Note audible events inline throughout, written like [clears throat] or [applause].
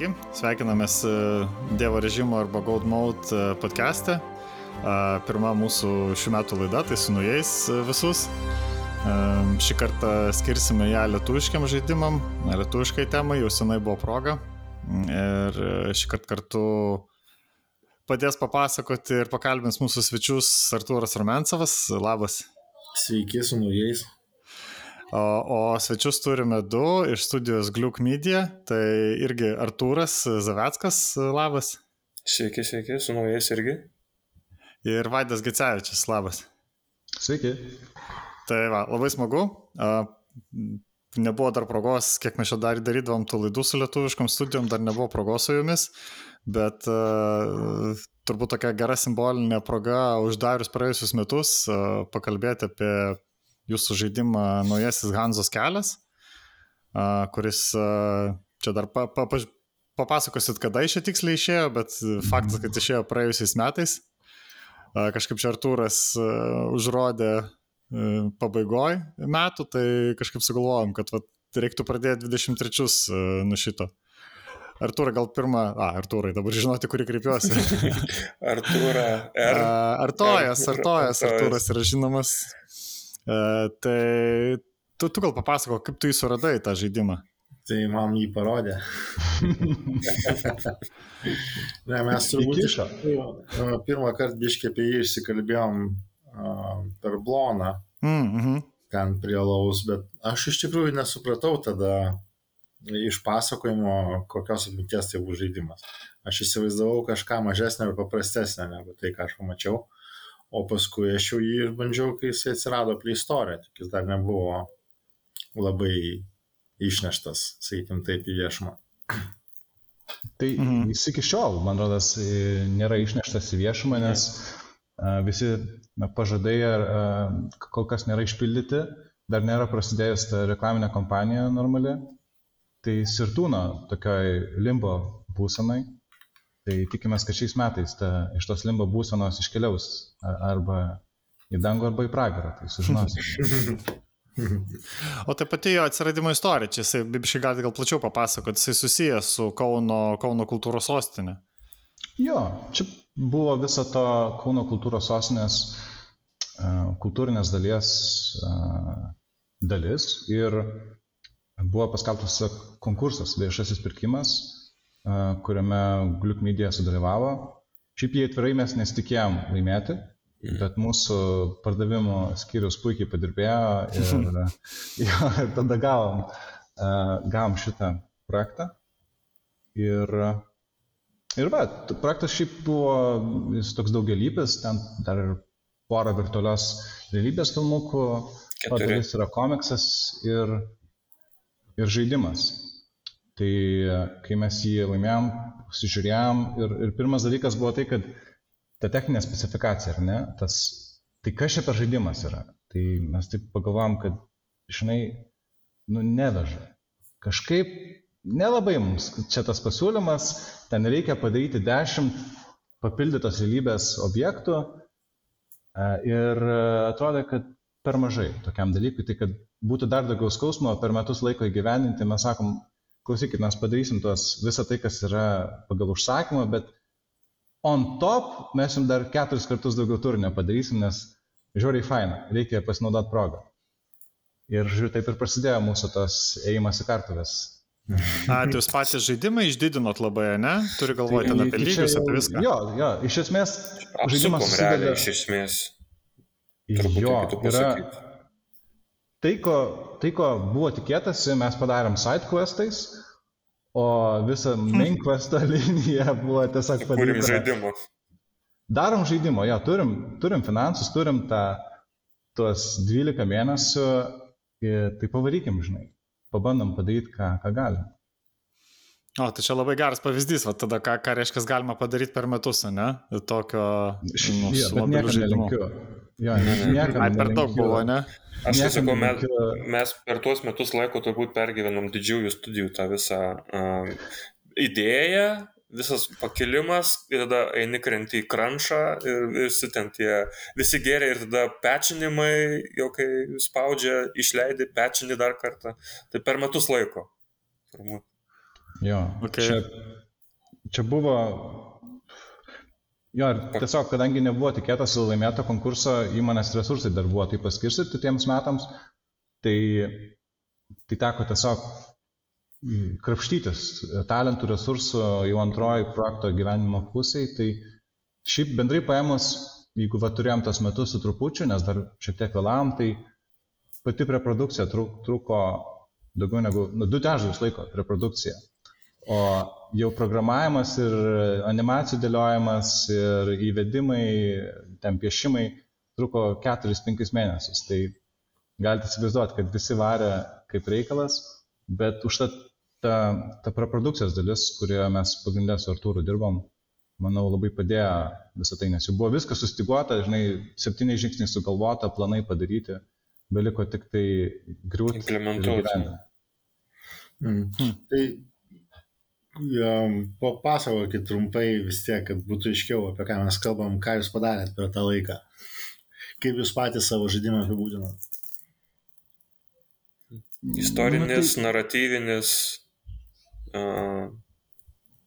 Sveiki, sveikinamės e, Dievo režimo arba Gold Mode e, podcast'e. Pirma mūsų šių metų laida, tai su naujais e, visus. Šį kartą skirsime ją lietuviškiam žaidimam, lietuviškai temai, jau senai buvo proga. Ir šį kartą kartu padės papasakoti ir pakalbins mūsų svečius Artūras Romensovas. Labas. Sveiki su naujais. O, o svečius turime du iš studijos Gliuk Media, tai irgi Artūras Zaveckas, labas. Sveiki, sveiki, su naujais irgi. Ir Vaidas Gecevičius, labas. Sveiki. Tai va, labai smagu. Nebuvo dar progos, kiek mes čia dar darydavom tų laidų su lietuviškom studijom, dar nebuvo progos su jumis, bet uh, turbūt tokia gera simbolinė proga uždarius praėjusius metus uh, pakalbėti apie jūsų žaidimą naujasis Hanzos kelias, kuris čia dar pa, pa, pa, papasakosit, kada iš čia tiksliai išėjo, bet faktas, kad išėjo praėjusiais metais. Kažkaip čia Artūras užrodė pabaigoj metų, tai kažkaip sugalvojom, kad vat, reiktų pradėti 23 nuo šito. Artūrai, gal pirmą, a, Artūrai, dabar žinoti, kurį kreipiuosi. [laughs] Artūra. R. Artojas, Artojas, Artūras yra žinomas tai tu, tu gal papasako, kaip tu jį suradai tą žaidimą. Tai man jį parodė. ne, mes turbūt iš pirmą kartą biškį apie jį išsikalbėjom uh, per bloną. Mm -hmm. Ten prie laus, bet aš iš tikrųjų nesupratau tada iš pasakojimo, kokios atminties tai buvo žaidimas. Aš įsivaizdavau kažką mažesnio ir paprastesnio negu tai, ką aš pamačiau. Uh, o paskui aš jau jį išbandžiau, kai jis atsirado prie istoriją, tik jis dar nebuvo labai išneštas, sakykim taip, į viešumą. Tai mhm. jis iki šiol, man rodas, nėra išneštas į viešumą, nes a, visi na, pažadai ar, a, kol kas nėra išpildyti, dar nėra prasidėjus ta reklaminė kampanija normali. Tai sirtūno tokioj limbo būsenai Tai tikimės, kad šiais metais ta, iš tos limbo būsenos iškeliaus arba į dangų, arba į pragarą, tai sužinosim. [laughs] O tai pati jo atsiradimo istorija, čia jisai, bibiškai galite gal plačiau papasakoti, jisai susijęs su Kauno, Kauno kultūros sostinė. Jo, čia buvo visa to Kauno kultūros sostinės kultūrinės dalies dalis ir buvo paskelbtas konkursas, viešasis pirkimas kuriame Gliuk Media sudalyvavo. Šiaip jį atvirai mes nesitikėjom laimėti, mhm. bet mūsų pardavimo skyrius puikiai padirbėjo [laughs] ir, jo, ir tada gavom, gavom šitą projektą. Ir, ir va, projektas šiaip buvo, jis toks daugialypis, ten dar ir porą virtualios realybės filmukų, padalis yra komiksas ir, ir žaidimas. Tai kai mes jį laimėjom, pasižiūrėjom ir, ir pirmas dalykas buvo tai, kad ta techninė specifikacija, ar ne, tas, tai kas čia per žaidimas yra. Tai mes taip pagalvom, kad, žinai, nu neveža. Kažkaip nelabai mums čia tas pasiūlymas, ten reikia padaryti dešimt papildytos realybės objektų ir atrodė, kad per mažai tokiam dalykui, tai kad būtų dar daugiau skausmo per metus laiko įgyveninti, mes sakom, klausykit, mes padarysim tuos visą tai, kas yra pagal užsakymą, bet on top mes jums dar keturis kartus daugiau turinio padarysim, nes žiūriai faina, reikia pasinaudoti progą. Ir žiūrėjau, taip ir prasidėjo mūsų tas ėjimas į kartuvės. A, tai jūs patys žaidimą išdidinot labai, ne? Turi galvoti tai, apie lygius, apie viską. Jo, jo, iš esmės žaidimas susideda. Iš esmės. Turbūt jo, yra, tai, ko, tai, ko buvo tikėtasi, mes padarėm side questais, o visą main [laughs] questą liniją buvo tiesiog padaryta. Turim žaidimą. Darom žaidimą, jo, turim, turim finansus, turim tą, tuos 12 mėnesių, tai pavarykim, žinai, pabandom padaryti, ką, ką galim. O, tai čia labai geras pavyzdys, va tada ką, ką reiškia galima padaryti per metus, ne? Tokio [laughs] nu, ja, mobilių žaidimų. Jo, niekam. Ai, per daug buvo, ne? Aš tai sakau, mes, mes per tuos metus laiko turbūt pergyvenom didžiųjų studijų tą visą uh, idėją, visas pakilimas ir tada eini krenti į kranšą ir visi ten tie, visi geria ir tada pečinimai, jau kai spaudžia, išleidi, pečini dar kartą. Tai per metus laiko. Turbūt. Jo. Okay. Čia, čia buvo Jo, ir tiesiog, kadangi nebuvo tikėtasi laimėto konkurso, įmonės resursai dar buvo taip paskirstyti tiems metams, tai, tai teko tiesiog krapštytis talentų resursų jau antroji projekto gyvenimo pusiai. Tai šiaip bendrai paėmus, jeigu va turėjom tas metus su trupučiu, nes dar šiek tiek vėlavom, tai pati preprodukcija truko daugiau negu nu, du trečdalius laiko preprodukcija. O jau programavimas ir animacijų dėliojimas ir įvedimai, ten piešimai truko 4-5 mėnesius. Tai galite įsivaizduoti, kad visi varė kaip reikalas, bet užtat ta, ta preprodukcijos dalis, kurioje mes pagrindę su Artūru dirbom, manau, labai padėjo visą tai, nes jau buvo viskas sustiguota, žinai, septyniai žingsniai sugalvota, planai padaryti, beliko tik tai griūti. Implementuoti. Mm. Tai Papasakokit trumpai vis tiek, kad būtų aiškiau, apie ką mes kalbam, ką jūs padarėt per tą laiką. Kaip jūs patys savo žaidimą apibūdinat? Istorinis, nu, tai... naratyvinis uh,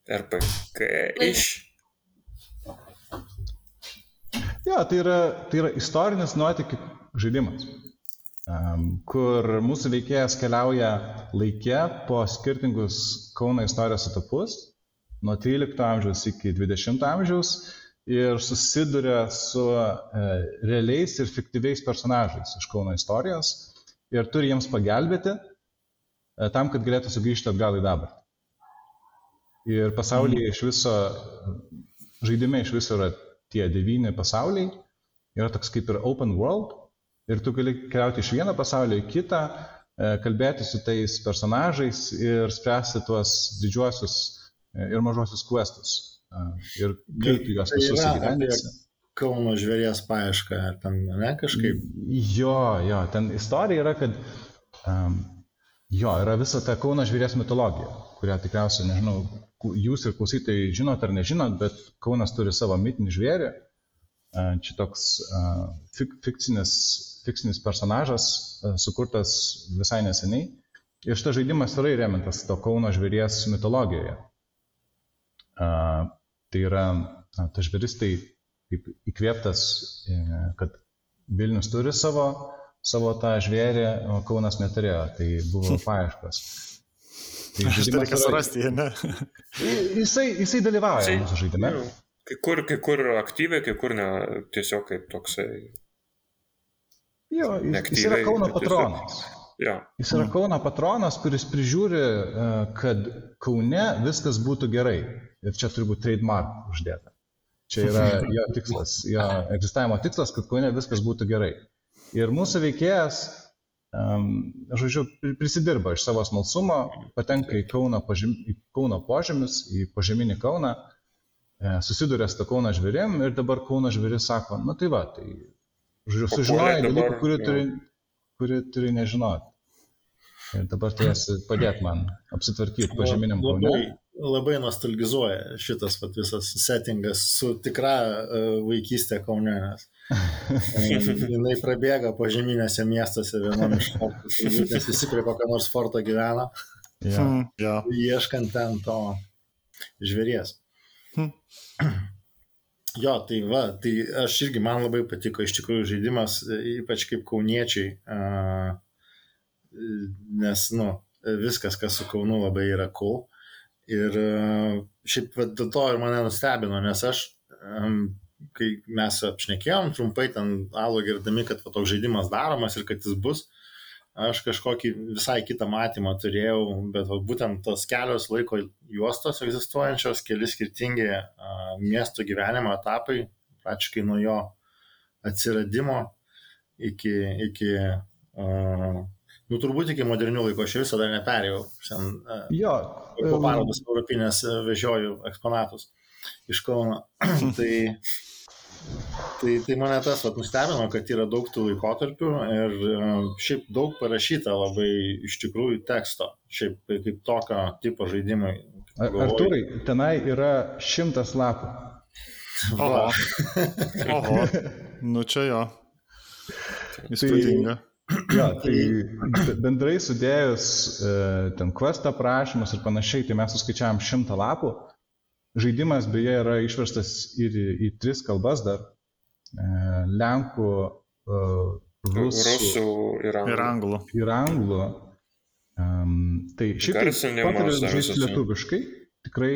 RPG iš. Ja, tai yra, tai yra istorinis nuotikių žaidimas kur mūsų veikėjas keliauja laikė po skirtingus Kauno istorijos etapus, nuo 13 amžiaus iki 20 amžiaus ir susiduria su e, realiais ir fiktyviais personažais iš Kauno istorijos ir turi jiems pagelbėti e, tam, kad galėtų sugrįžti atgal į dabartį. Ir pasaulyje iš viso, žaidime iš viso yra tie devyni pasauliai, yra toks kaip ir open world, Ir tu gali keliauti iš vieno pasaulio į kitą, e, kalbėti su tais personažais ir spręsti tuos didžiuosius e, ir mažosius questus. Ir kaip tu juos tai visus įgyvendinsi. Kauno žvėries paieška, ar ten, ne, kažkaip? Jo, jo, ten istorija yra, kad um, jo, yra visa ta Kauno žvėries mitologija, kurią tikriausiai, nežinau, jūs ir klausytojai žinot ar nežinot, bet Kaunas turi savo mitinį žvėrį. Čia toks uh, fik, fikcinis fiksinis personažas, e, sukurtas visai neseniai. Ir šitas žaidimas yra įremintas to Kauno žvėries mitologijoje. Uh, tai yra, tas žvėris tai kaip įkvėptas, uh, kad Vilnius turi savo, savo tą žvėrį, o Kaunas neturėjo, tai buvo [laughs] paieškos. Tai tai reikia surasti, ne? Jisai, jisai dalyvauja mūsų žaidime. Kai kur, kai kur aktyviai, kai kur ne, tiesiog kaip toksai Jo, jis, yra Kauno patronas. Ja. Jis yra Kauno patronas, kuris prižiūri, e, kad Kaune viskas būtų gerai. Ir čia turi būti trademark uždėta. Čia yra jo tikslas, jo egzistavimo tikslas, kad Kaune viskas būtų gerai. Ir mūsų veikėjas, um, žodžiu, prisidirba iš savo smalsumo, patenka į Kauno, pažym, į Kauno požemius, į požeminį Kauną, e, susiduria su Kauno žvėrim ir dabar Kauno žvėris sako, na tai va, tai Žodžiu, sužinojai dalykų, kurių turi, kuri turi nežinoti. Ir dabar turėsi padėti man apsitvarkyti pažeminiam kaune. Labai, labai nostalgizuoja šitas vat, visas settingas su tikra uh, vaikystė um, [laughs] jinai prabėga pažeminėse miestuose vienam iš fortų, nes visi prie kokio nors forto gyvena. Ja. Hmm, ja. Ieškant ten to žvėries. Hmm. Jo, tai va, tai aš irgi man labai patiko iš tikrųjų žaidimas, ypač kaip kauniečiai, nes, nu, viskas, kas su Kaunu labai yra cool. Ir šiaip va, dėl to ir mane nustebino, nes aš, kai mes apšnekėjom trumpai ten alų girdami, kad va, toks žaidimas daromas ir kad jis bus, aš kažkokį visai kitą matymą turėjau, bet va, būtent tos kelios laiko juostos egzistuojančios, keli skirtingi a, miestų gyvenimo etapai, praktiškai nuo jo atsiradimo iki, iki a, nu turbūt iki modernių laikų, aš visada neperėjau. Sen, a, jo. Po parodas europinės vežioju eksponatus iš Kauno. [clears throat] tai Tai, tai mane tas nustebino, kad yra daug tų laikotarpių ir e, šiaip daug parašyta labai iš tikrųjų teksto, šiaip kaip tokio tipo žaidimai. Ar, Arturai, tenai yra šimtas lapų. Oho. Oho. [laughs] Nu čia jo. Įspūdinga. Tai, Jo, tai bendrai sudėjus e, ten quest aprašymus ir panašiai, tai mes suskaičiavam šimtą lapų. Žaidimas beje yra išverstas ir į, į tris kalbas dar. E, Lenkų, e, rusų, rusų ir anglų. Ir anglų. Ir anglų. Um, tai šiaip tai patariu žaisti lietuviškai, tikrai,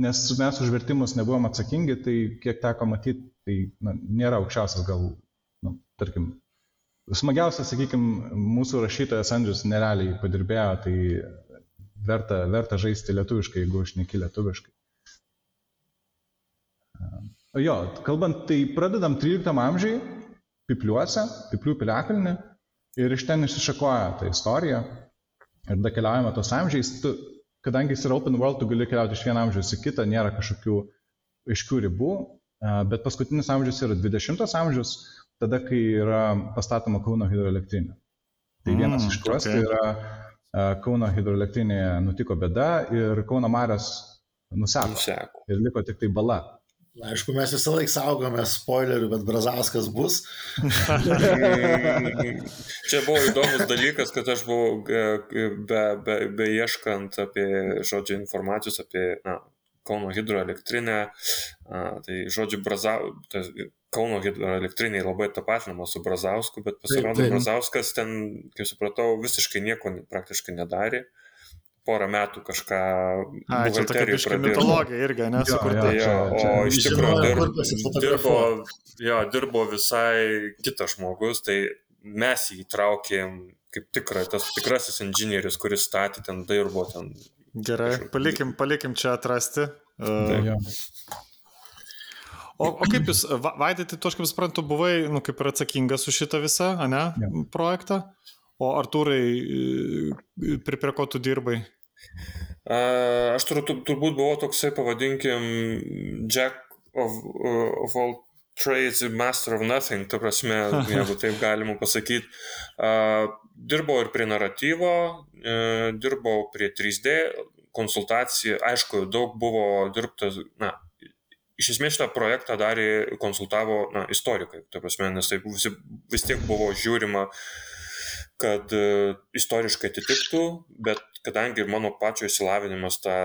nes mes už vertimus nebuvom atsakingi, tai kiek teko matyti, tai na, nėra aukščiausias gal, nu, tarkim, Smagiausia, sakykime, mūsų rašytojas Andrius nerealiai padirbėjo, tai verta, verta žaisti lietuviškai, jeigu aš neki lietuviškai. Jo, kalbant, tai pradedam 13 amžiai, pipliuose, piplių piliakalnį ir iš ten išsišakoja ta istorija ir da keliaujame tos amžiais. Tu, kadangi jis yra open world, tu gali keliauti iš vieno amžiaus į kitą, nėra kažkokių aiškių ribų, bet paskutinis amžius yra 20 amžius, tada, kai yra pastatoma Kauno hidroelektrinė. Tai vienas mm, iš tuos okay. tai yra Kauno hidroelektrinėje nutiko bėda ir Kauno Maras nuseko. nuseko. Ir liko tik tai bala. Aišku, mes visą laiką saugome spoilerių, bet Brazauskas bus. [laughs] Čia buvo įdomus dalykas, kad aš buvau be, be, be ieškant apie, žodžiu, informacijos apie na, Kauno hidroelektrinę, tai žodžiu, Brazau, tai Kauno hidroelektriniai labai tapatinama su Brazausku, bet pasirodo, Brazauskas ten, kaip supratau, visiškai nieko praktiškai nedarė. Porą metų kažką. A, čia tokia biška mitologija irgi, nesukurta. Jo, jo, o iš tikrųjų dirbo, dirbo, jo, dirbo visai kitas žmogus, tai mes jį įtraukėm kaip tikra, tas tikrasis inžinierius, kuris statė ten, dirbo ten. Gerai, palikim, palikim čia atrasti. Uh, O, o kaip jūs, Vaidai, tai tu, aš kaip suprantu, buvai, nu, kaip ir atsakingas už šitą visą, ne, ja. projektą, o Artūrai, e, prie, prie ko tu dirbai? Aš tur, turbūt buvau toksai, pavadinkim, Jack of, of all trades ir master of nothing, ta prasme, [laughs] jeigu taip galima pasakyti. Dirbau ir prie naratyvo, uh, dirbau prie 3D konsultacijų, aišku, daug buvo dirbtas, na, iš esmės šitą projektą darė, konsultavo na, istorikai, ta prasme, nes tai vis, vis tiek buvo žiūrima, kad uh, istoriškai atitiktų, bet kadangi ir mano pačio išsilavinimas tą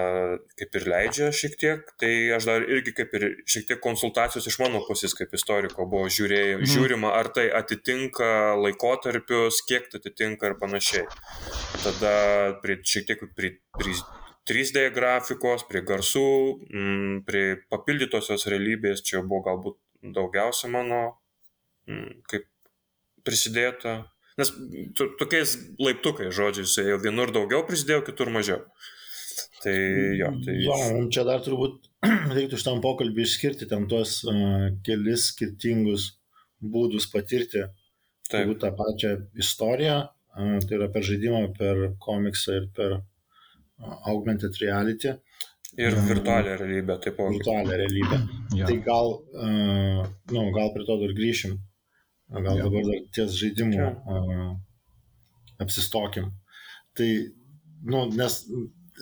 kaip ir leidžia šiek tiek, tai aš dar irgi kaip ir šiek tiek konsultacijos iš mano pusės kaip istoriko buvo žiūrėjai, mhm. žiūrima, ar tai atitinka laikotarpius, kiek tai atitinka ir panašiai. Tada prie, šiek tiek prie, prie 3D grafikos, prie garsų, mm, prie papildytosios realybės, čia buvo galbūt daugiausia mano mm, kaip prisidėta. Nes tokiais laiptukais, žodžiais, jau vienur daugiau prisidėjau, kitur mažiau. Tai jo, tai... Jo, čia dar turbūt [clears throat] reiktų šitam pokalbį išskirti ten tuos uh, kelis skirtingus būdus patirti Taip. tą pačią istoriją, uh, tai yra per žaidimą, per komiksą ir per augmented reality. Ir virtualią realybę taip pat. Virtualią realybę. Ja. Tai gal, uh, nu, gal prie to dar grįšim. Gal ja. dabar dar ties žaidimu ja. uh, apsistokim. Tai, nu, nes,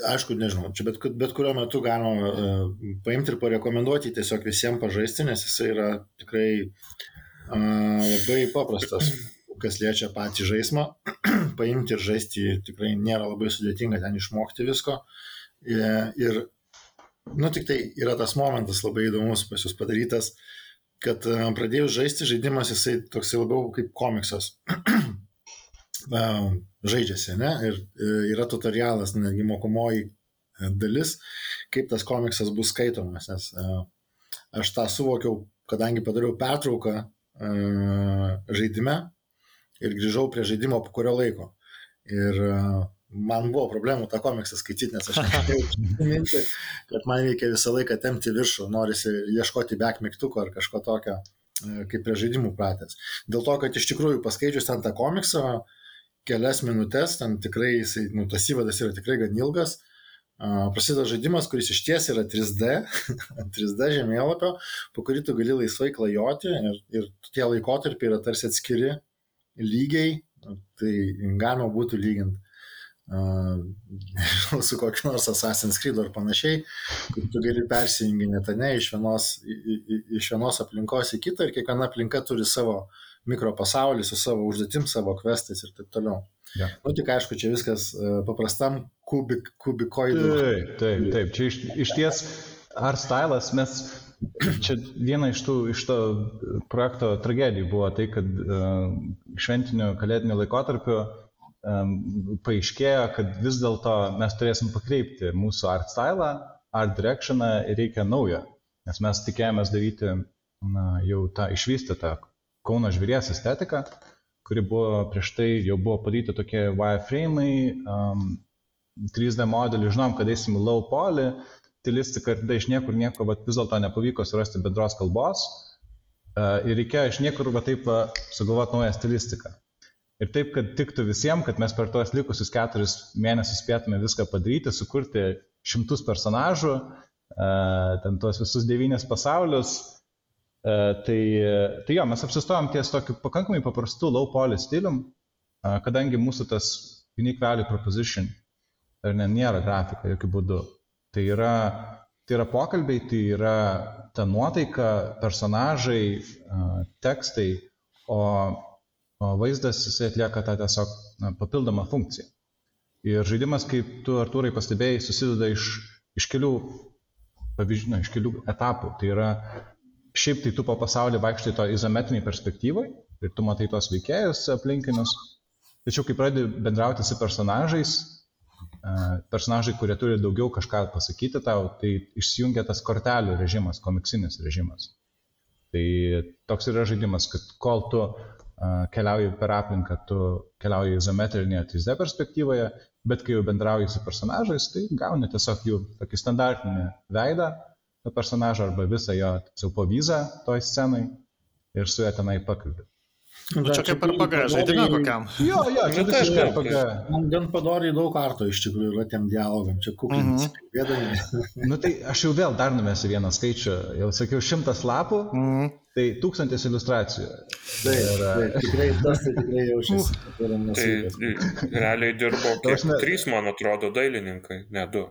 aišku, nežinau, čia bet, bet kuriuo metu galima uh, paimti ir parekomenduoti tiesiog visiems pažaisti, nes jisai yra tikrai uh, labai paprastas kas liečia patį žaidimą, [clears throat] paimti ir žaisti tikrai nėra labai sudėtinga ten išmokti visko. Ir, nu, tik tai yra tas momentas labai įdomus pas jūs padarytas, kad e, pradėjus žaisti žaidimas, jisai toksai labiau kaip komiksas. [clears throat] Žaidžiasi, ne? Ir e, yra tutorialas, netgi mokomoji e, dalis, kaip tas komiksas bus skaitomas, nes aš tą suvokiau, kadangi padariau pertrauką žaidime, ir grįžau prie žaidimo po kurio laiko. Ir man buvo problemų tą komiksą skaityti, nes aš [laughs] minti, kad man reikia visą laiką temti viršų, norisi ieškoti back mygtuko ar kažko tokio, e, kaip prie žaidimų pratęs. Dėl to, kad iš tikrųjų paskaičius ten tą komiksą, kelias minutės, ten tikrai, jisai, nu, tas įvadas yra tikrai gan ilgas, prasideda žaidimas, kuris iš ties yra 3D, 3D [laughs] žemėlapio, po kurį tu gali laisvai klajoti ir, ir tie laikotarpiai yra tarsi atskiri lygiai, tai galima būtų lyginti uh, su kokiu nors Assassin's Creed ar panašiai, kur tu gali persijunginėti ne iš vienos, iš vienos aplinkos į kitą ir kiekviena aplinka turi savo mikropasaulį su savo užduotim, savo kvestais ir taip toliau. Ja. Nu, tik aišku, čia viskas uh, paprastam kubik, kubikoidui. Taip, taip, taip. Čia iš, iš ties art stylas mes čia viena iš tų iš to projekto tragedijų buvo tai, kad uh, šventiniu kalėdiniu laikotarpiu um, paaiškėjo, kad vis dėlto mes turėsim pakreipti mūsų art stylą, art directioną ir reikia naujo. Nes mes tikėjomės daryti na, jau tą išvystytą Kauno žvėries estetiką, kuri buvo prieš tai jau buvo padaryti tokie wireframe'ai, um, 3D modelį, žinom, kad eisim low poly, stilistiką ir tada iš niekur nieko, bet vis dėlto nepavyko surasti bendros kalbos uh, ir reikėjo iš niekur va taip sugalvoti naują stilistiką. Ir taip, kad tiktų visiems, kad mes per tuos likusius keturis mėnesius spėtume viską padaryti, sukurti šimtus personažų, uh, ten tuos visus devynis pasaulius, uh, tai, tai jo, mes apsistojom ties tokiu pakankamai paprastu low poly stilium, uh, kadangi mūsų tas unique value proposition ir ne, nėra grafika jokių būdų. Tai yra, tai yra pokalbiai, tai yra ta nuotaika, personažai, tekstai, o, o vaizdas jisai atlieka tą tiesiog na, papildomą funkciją. Ir žaidimas, kaip tu, Artūrai, pastebėjai, susideda iš, iš kelių pavyzdžių, iš kelių etapų. Tai yra, šiaip tai tu po pasaulį vaikštai to izometriniai perspektyvai ir tu matai tos veikėjus aplinkinius. Tačiau, kai pradedi bendrauti su personažais, personažai, kurie turi daugiau kažką pasakyti tau, tai išsijungia tas kortelių režimas, komiksinis režimas. Tai toks yra žaidimas, kad kol tu keliauji per aplinką, tu keliauji izometrinėje 3D perspektyvoje, bet kai jau bendrauji su personažais, tai gauni tiesiog jų tokį standartinį veidą to personažo arba visą jo povizą toj scenai ir su juo tenai pakalbėti. Nu, čia kaip RPG žaidime kokiam. Jo, jo, čia Nu, tai visiškai aišku. RPG. Man gan padoriai daug kartų iš tikrųjų yra tiem dialogam, čia kuklinis. Mhm. Kalbėdami. Nu tai aš jau vėl dar numesiu vieną skaičių. Jau sakiau, šimtas lapų, Mhm. Tai tūkstantis iliustracijų. Taip, tikrai tas tai tikrai jaučiasi. Tai nesveikas. realiai dirbo kiek, prasme- trys, man atrodo, dailininkai, ne du.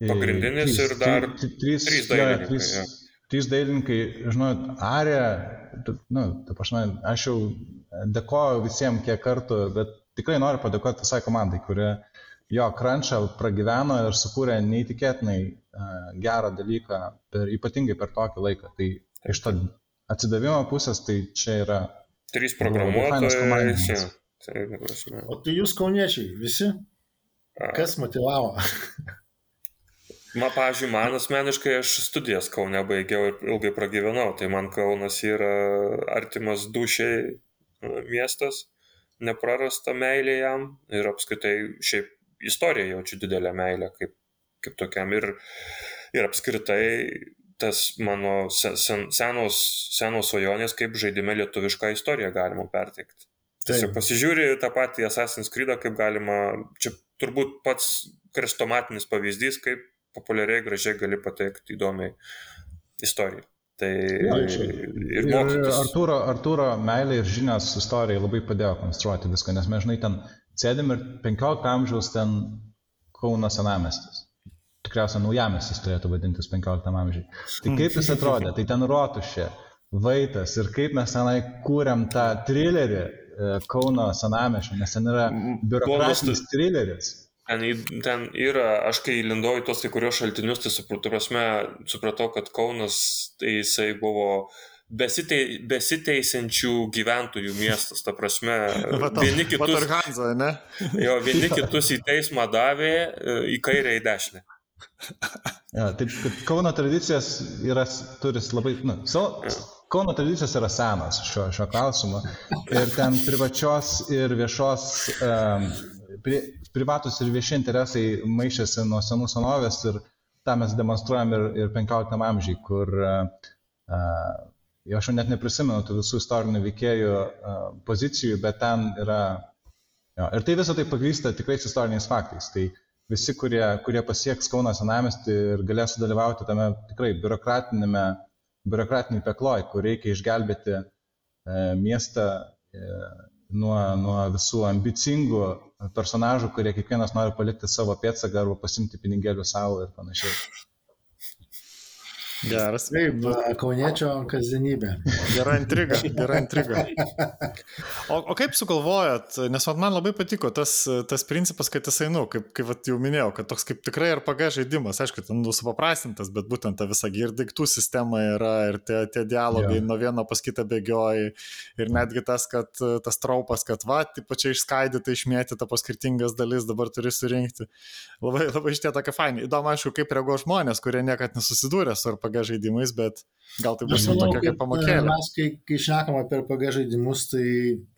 e, Pagrindinis trys- ir dar trys, trys dailininkai, Trys, jo. trys dailininkai, žinot, Arė, nu, prasme, aš jau dėkoju visiems kiek kartų, bet tikrai noriu padėkoti visai komandai, kuri jo crunchą pragyveno ir sukūrė neįtikėtinai uh, gerą dalyką, per, ypatingai per tokį laiką. Tai iš to atsidavimo pusės, tai čia yra Trys programuotojai. Tai, O tai jūs kauniečiai, visi? a, Kas motivavo? Man, pavyzdžiui, man asmeniškai aš studijas Kaune baigiau ir ilgai pragyvenau, tai man Kaunas yra artimas dušiai e, miestas, neprarasta meilė jam ir apskritai šiaip istorija jaučiu didelę meilę kaip, kaip tokiam ir, ir apskritai tas mano se- sen, senos, senos svajonės, kaip žaidime lietuvišką istoriją galima perteikti. Tiesiog pasižiūri tą patį Assassin's Creed, kaip galima, čia turbūt pats krestomatinis pavyzdys, kaip populiariai, gražiai gali pateikti įdomiai istoriją. Tai čia- ir mokytis. Arturo, Arturo meilė ir žinios istorijai labai padėjo konstruoti viską, nes mes žinai ten sėdim ir 15 amžiaus ten Kauno senamestis. Tikriausiai naujamestis turėtų vadintis 15 amžiai. Tai kaip jis atrodė? Tai ten rotušė, vaitas ir kaip mes tenai kūrėm tą trilerį e, Kauno senamešį, nes ten yra biurokratinis trileris. Ten, ten yra, aš kai lindau į tos kai kurios šaltinius, tai supratau, prasme, supratau kad Kaunas tai jisai buvo besitei, besiteisiančių gyventojų miestas. Ta prasme, [laughs] vieni kitus, ne? jo, vieni [laughs] kitus į teismą davė e, į kairę, į dešinę. Ja, taip, Kauno tradicijas yra, turi labai, nu, savo, Kauno tradicijos yra senos šiuo, šiuo klausimu. Ir ten privačios ir viešos, um, pri, privatus ir vieši interesai maišėsi nuo senų senovės ir tą mes demonstruojam ir, ir 15 amžiai, kur uh, uh, aš jau net neprisimenu tų visų istorinių veikėjų uh, pozicijų, bet ten yra, jo, ir tai visą tai pagrįsta tikrais istoriniais faktais. Tai visi, kurie, kurie pasieks Kauno senamestį ir galės sudalyvauti tame tikrai biurokratinėme, biurokratiniai pekloj, kur reikia išgelbėti e, miestą e, nuo, nuo visų ambicingų personažų, kurie kiekvienas nori palikti savo pėdsaką arba pasimti pinigėlių savo ir panašiai. Geras. Taip, kauniečio kasdienybė. Gera intriga, gera intriga. [laughs] O, o kaip sugalvojat, nes man labai patiko tas, tas principas, kad jisai, nu, kaip, kaip vat, jau minėjau, kad toks kaip tikrai RPG žaidimas, aišku, ten nu, supaprastintas, bet būtent ta visa ir daiktų sistema yra, ir tie, tie dialogai yeah. nuo vieno pas kitą bėgioji, ir netgi tas, kad tas traupas, kad va, taip pačiai išskaidyta, išmėtyta po skirtingas dalis, dabar turi surinkti. Labai, labai šitie tokia faini. Įdomu, aišku, kaip reaguoja žmonės, kurie niekada nesusidūrė su RPG RPG žaidimais, bet gal tai bus manau, tokia kaip pamokėlė. Mes, kai, kai šnekam apie RPG žaidimus, tai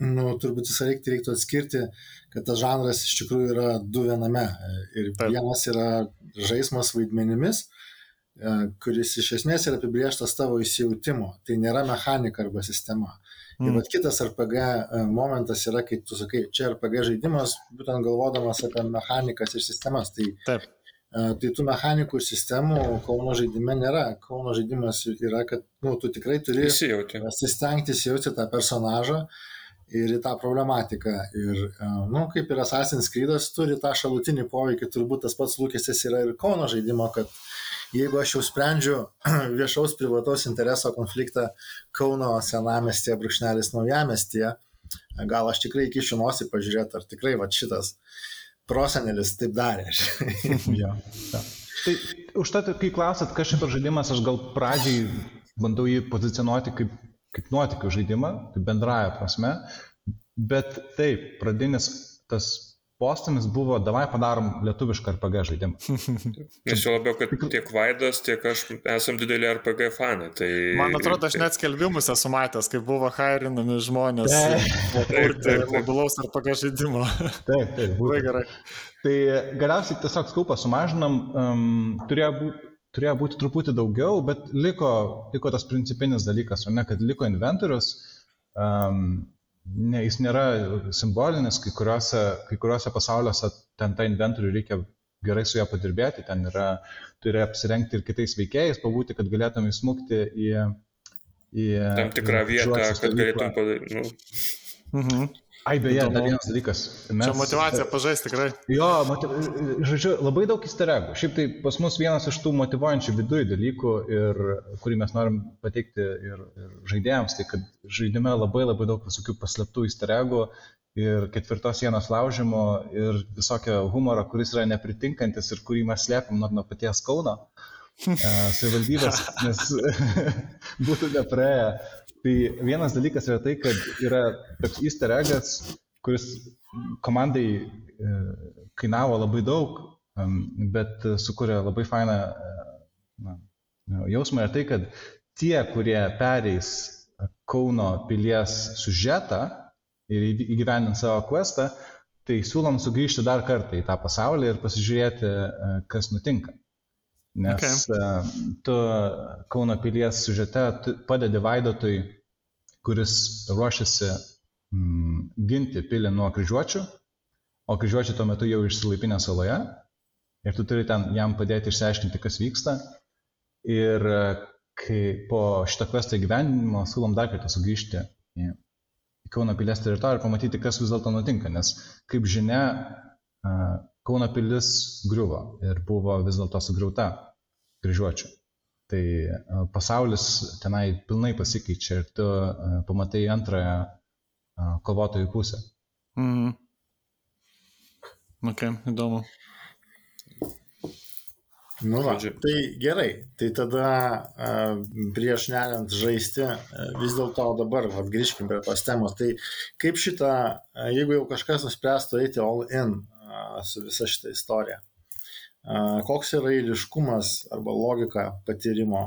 nu, turbūt visą reiktų, reiktų atskirti, kad tas žanras iš tikrųjų yra du viename. Ir Taip. vienas yra žaidimas vaidmenimis, e, kuris iš esmės yra apibrieštas tavo įsijautimo. Tai nėra mechanika arba sistema. Mm. Ir bet kitas RPG e, momentas yra, kai tu sakai, čia RPG žaidimas, būtent galvodamas apie mechanikas ir sistemas. Tai Taip Tai tų mechanikų ir sistemų Kauno žaidime nėra. Kauno žaidimas yra, kad nu, tu tikrai turi pasistengti įsijauti tą personažą ir į tą problematiką. Ir, nu, kaip ir Assassin's Creed turi tą šalutinį poveikį, turbūt tas pats lūkestis yra ir Kauno žaidimo, kad jeigu aš jau sprendžiu [clears throat] viešaus privataus intereso konfliktą Kauno senamestėje, brūkšnelis naujamestėje, gal aš tikrai iki šinosi pažiūrėti, ar tikrai va šitas prosenelis taip darė. ja, [laughs] ja. Tai užtat, kai klausat, kas šitas žaidimas, aš gal pradžiai bandau jį pozicionuoti kaip, kaip nuotikių žaidimą, kaip bendraja prasme, bet taip, pradinis tas postumis buvo, davai padarom lietuvišką RPG žaidimą. [laughs] Nes jau labiau, kad tiek Vaidas, tiek aš esam dideli RPG fanai. Tai... Man atrodo, aš net skelbimus esu matęs, kaip buvo hairinami žmonės [laughs] kurti mobilaus RPG žaidimo. Taip, taip, [laughs] labai gerai. Tai galiausiai tiesiog skaupą sumažinam, um, turėjo būti turėjo būti truputį daugiau, bet liko, liko tas principinis dalykas, o ne kad liko inventorius, um, ne, jis nėra simbolinis, kai kuriuose, kai kuriuose pasauliuose ten tą inventorių reikia gerai su ją padirbėti, ten yra, turi apsirengti ir kitais veikėjais, pabūti, kad galėtum įsmukti į, į tam tikrą vietą, kad galėtum padaryti. Nu. Mhm. Ai, beje, dar vienas dalykas. Mes, Čia motivacija pažaisti tikrai. Jo, motiv... žodžiu, labai daug įstaregų. Šiaip tai pas mus vienas iš tų motivuojančių viduje dalykų, ir, kurį mes norim pateikti ir, ir žaidėjams, tai kad žaidime labai labai daug visokių paslėptų įstaregų ir ketvirtos sienos laužimo ir visokio humoro, kuris yra nepritinkantis ir kurį mes slėpim nuo, nuo paties Kauno savivaldybės, nes [laughs] būtų nepraėję Tai vienas dalykas yra tai, kad yra toks easter eggas, kuris komandai e, kainavo labai daug, bet sukuria labai fainą e, na, jausmą ir tai, kad tie, kurie pereis Kauno pilies sužetą ir įgyvendint savo questą, tai siūlom sugrįžti dar kartą į tą pasaulį ir pasižiūrėti, e, kas nutinka. Nes okay. E, tu Kauno pilies sužete padedi Vaidotui, kuris ruošiasi mm, ginti pilį nuo kryžiuočių, o kryžiuočiai tuo metu jau išsilaipinę saloje ir tu turi ten jam padėti išsiaiškinti, kas vyksta. Ir e, kai po šito kvesto įgyvendinimo siūlom dar kartą sugrįžti į Kauno pilies teritoriją ir pamatyti, kas vis dėlto nutinka. Nes, kaip žinia, e, Kauno pilis griuvo ir buvo vis dėlto sugriauta kryžiuočių. Tai e, pasaulis tenai pilnai pasikeičia ir tu e, pamatai antrąją e, kovotojų pusę. Mhm. Ok, įdomu. Nu, va, tai gerai, tai tada prieš neriant žaisti, vis dėlto dabar va, grįžkim prie tos temos. Tai kaip šitą, jeigu jau kažkas nuspręstų eiti all in, su visa šita istorija. Koks yra eiliškumas arba logika patyrimo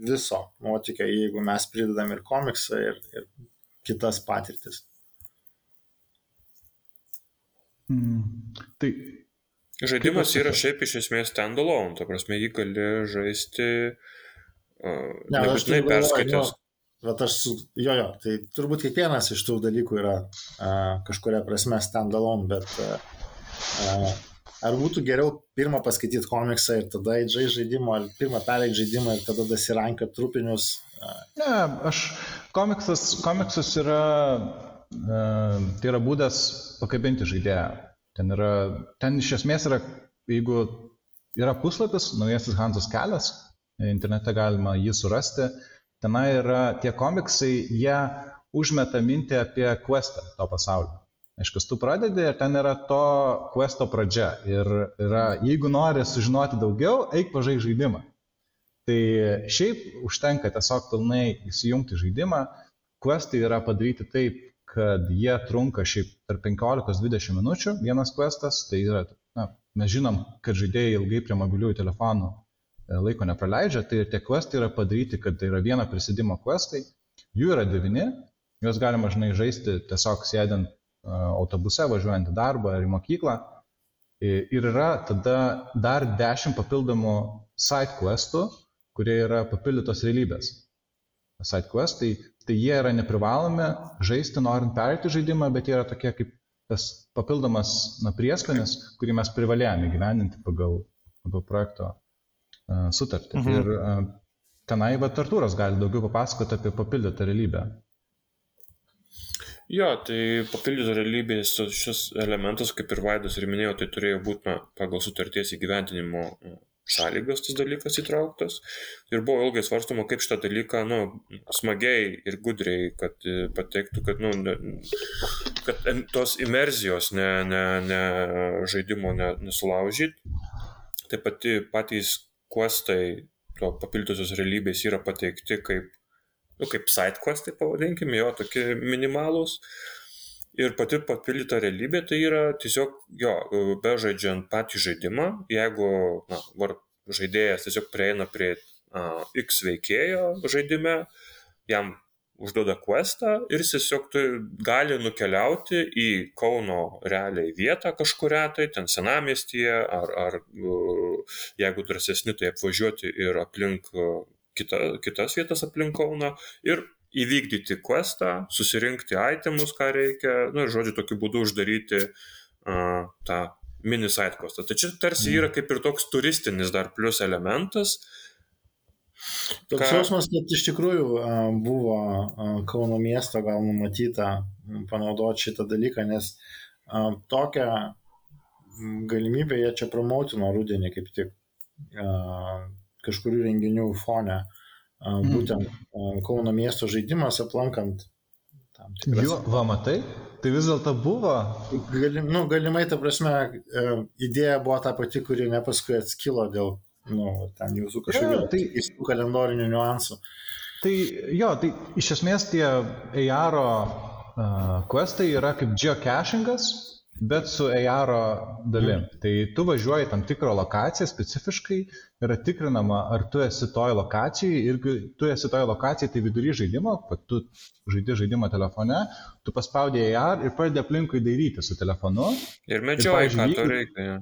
viso nuotykio, jeigu mes pridedam ir komiksą, ir, ir kitas patirtis. Mm. Tai Žaidimas yra šiaip iš esmės standalone, ta prasme jį gali žaisti uh, ne, nebūtinai perskaitęs. Bet aš, su, jo, jo, tai turbūt kiekvienas iš tų dalykų yra uh, kažkuria prasme standalone, bet uh, Ar būtų geriau pirmą paskaityti komiksą ir tada įdžai žaidimo, ar pirmą pereiti žaidimą ir tada dasirankio trupinius? Ne, aš komiksas, komiksas yra tai yra būdas pakabinti žaidėją. Ten, yra, ten iš esmės yra, jeigu yra puslapis, naujasis Hansos kelias, internete galima jį surasti, tenai yra tie komiksai, jie užmeta mintį apie questą to pasaulio. Aišku, tu pradedi ir ten yra to questo pradžia. Ir yra, jeigu nori sužinoti daugiau, eik pažai žaidimą. Tai šiaip užtenka tiesiog pilnai įsijungti žaidimą. Questai yra padaryti taip, kad jie trunka šiaip per 15-20 minučių vienas questas. Tai yra, na, mes žinom, kad žaidėjai ilgai prie mobiliųjų telefonų e, laiko nepraleidžia, tai tie questai yra padaryti, kad tai yra vieno prisidimo questai. Jų yra devyni, Juos galima, žinai, žaisti tiesiog sėdint autobuse, važiuojant į darbą ar į mokyklą. Ir yra tada dar dešimt papildomų side questų, kurie yra papildytos realybės. Side questai, tai jie yra neprivalomi žaisti norint perėti žaidimą, bet jie yra tokie kaip tas papildomas na, prieskonis, kurį mes privalėjome gyveninti pagal, pagal projekto uh, sutartį. Mhm. Ir uh, tenai va Artūras gali daugiau papasakoti apie papildytą realybę. Jo, tai papildyta realybės šis elementas, kaip ir Vaidas ir minėjo, tai turėjo būti na, pagal sutarties įgyventinimo sąlygas tas dalykas įtrauktas. Ir buvo ilgai svarstama, kaip šitą dalyką, nu, smagiai ir gudriai, kad e, pateiktų, kad, nu, ne, kad tos imerzijos ne, ne, ne žaidimo ne, nesulaužyt. Taip pat patys kuostai to papildytosios realybės yra pateikti kaip nu, kaip sidequestai pavadinkime, jo tokie minimalūs. Ir pati papildyta realybė tai yra tiesiog, jo, bežaidžiant patį žaidimą, jeigu na, var, žaidėjas tiesiog prieina prie a, X veikėjo žaidime, jam užduoda questą ir jis tiesiog gali nukeliauti į Kauno realiai vietą kažkuria, tai ten senamestyje, ar, ar jeigu drąsesni, tai apvažiuoti ir aplink kita, kitas vietas aplink Kauną ir įvykdyti questą, susirinkti itemus, ką reikia, nu ir žodžiu, tokiu būdu uždaryti uh, tą mini side questą. Tai čia tarsi yra mm. kaip ir toks turistinis dar plus elementas. Toks jausmas, kad iš tikrųjų buvo Kauno miesto gal numatyta panaudoti šitą dalyką, nes tokią galimybę jie čia promoutino rudenį kaip tik kažkurių renginių fone, mm. būtent Kauno miesto žaidimas aplankant tam tikras. Jo, va, matai, tai vis dėlto buvo. Galim, nu, galimai, ta prasme, e, idėja buvo ta pati, kuri ne paskui atskilo dėl, nu, ten jūsų kažkokių tai, kalendorinių niuansų. Tai jo, tai iš esmės tie AR uh, questai yra kaip geocachingas, bet su AR dalim. Mm. Tai tu važiuoji tam tikrą lokaciją specifiškai, yra tikrinama, ar tu esi toj lokacijai ir tu esi toj lokacijai, tai vidury žaidimo, kad tu žaidži žaidimą telefone, tu paspaudėjai AR ir pradedi aplinkui dairyti su telefonu. Ir medžioji, ką tu reikia.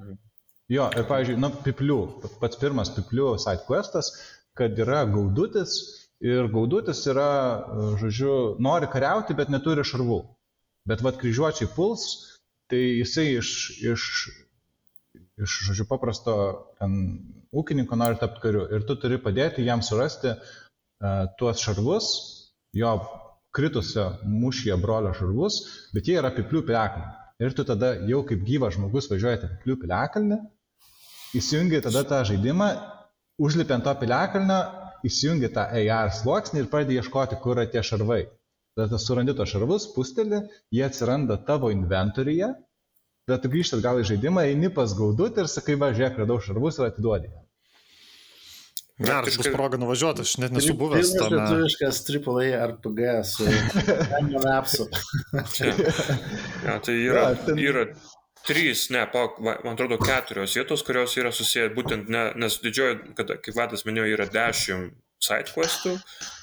Jo, ir pavyzdžiui, nu, piplių, pats pirmas piplių side questas, kad yra gaudutis ir gaudutis yra, žodžiu, nori kariauti, bet neturi šarvų. Bet vad kryžiuočiai puls, tai jisai iš, iš, iš žodžiu, paprasto ten, ūkininko nori tapti kariu ir tu turi padėti jam surasti uh, tuos šarvus, jo kritusio mūšyje brolio šarvus, bet jie yra piplių piliakalnė. Ir tu tada jau kaip gyvas žmogus važiuojate piplių piliakalnį, įsijungi tada tą žaidimą, užlipi ant to piliakalnio, įsijungi tą AR sluoksnį ir pradedi ieškoti, kur yra tie šarvai. Tada surandi tos šarvus, pustelį, jie atsiranda tavo inventoriuje, tada tu grįžti atgal į žaidimą, eini pas gaudut ir sakai, va, žiūrėk, radau šarvus ir atiduodi. Geras bus proga nuvažiuoti, aš net nesu buvęs. Tai [laughs] yra lietuviškas AAA RPG su Apsu. ja, tai yra, ja, ten... yra trys, ne, man atrodo, keturios vietos, kurios yra susiję būtent, ne, nes didžioji, kad, kaip Vadas minėjo, yra dešimt sidequestų,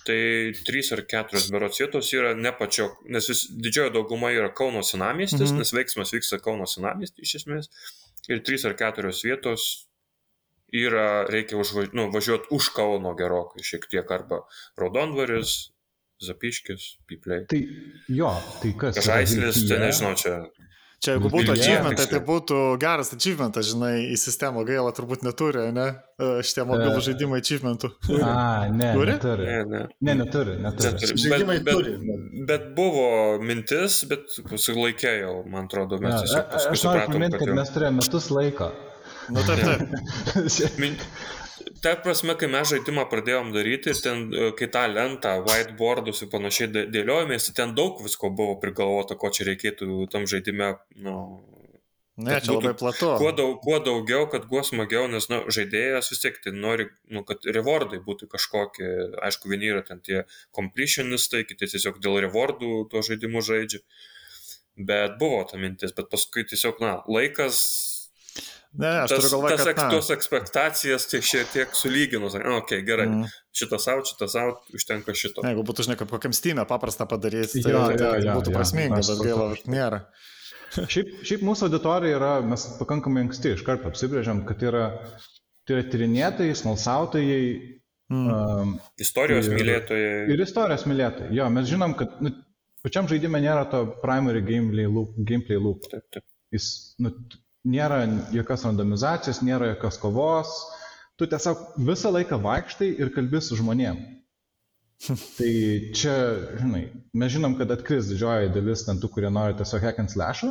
tai trys ar keturios berots vietos yra ne pačio, nes vis, didžioji dauguma yra Kauno senamiestis, mm -hmm. nes veiksmas vyksta Kauno senamiestį iš esmės, ir trys ar keturios vietos yra, reikia užvaž, nu, važiuoti už Kauno gerokai, šiek tiek arba Raudondvaris, Zapiškis, Pipliai. Tai jo, tai kas? Žaislis, tai nežinau, čia Čia jeigu būtų achievementai, tai būtų geras achievementas, žinai, į sistemą gaila turbūt neturi, ne? E, šitie mobilų žaidimai achievementų. A, ne, turi? neturi. Ne, ne. ne neturi, neturi. neturi. Žaidimai bet, turi. Bet, bet buvo mintis, bet susilaikėjau, man atrodo, mes tiesiog paskui supratom. Aš noriu priminti, kad mes turėjome metus laiko. Nu, taip, taip. [laughs] ta prasme, kai mes žaidimą pradėjom daryti, ten, e, kai tą lentą, whiteboardus ir panašiai dėliojomės, ten daug visko buvo prigalvota, ko čia reikėtų tam žaidime, nu, Ne, čia labai platu. Kuo, daug, kuo daugiau, kad kuo smagiau, nes nu, žaidėjas vis tiek tai nori, nu, kad rewardai būtų kažkokie, aišku, vieni yra ten tie completionistai, kiti tiesiog dėl rewardų tuo žaidimu žaidžia. Bet buvo ta mintis, bet paskui tiesiog, na, laikas Ne, aš tas, turiu galvoje, kad... Tas, tos ekspektacijas tai šiek tiek sulyginus. Na, ok, gerai. Mm. Šitas out, šitas out, užtenka šito. Ne, jeigu būtų, žinai, kaip kokiam stymė paprasta padaryti, tai, ja, ja, ja, būtų ja, prasminga, bet gaila, nėra. [laughs] šiaip, šiaip mūsų auditorija yra, mes pakankamai anksti iš karto apsibrėžiam, kad yra, tai yra tyrinėtojai, smalsautojai. Mm. Um, istorijos ir, mylėtojai. Ir istorijos mylėtojai. Jo, mes žinom, kad nu, pačiam žaidime nėra to primary gameplay loop. Gameplay loop. Taip, taip. Jis, nu, nėra jokios randomizacijos, nėra jokios kovos, tu tiesiog visą laiką vaikštai ir kalbi su žmonėm. [laughs] tai čia, žinai, mes žinom, kad atkris didžioji dalis ten tų, kurie nori tiesiog hack and slash,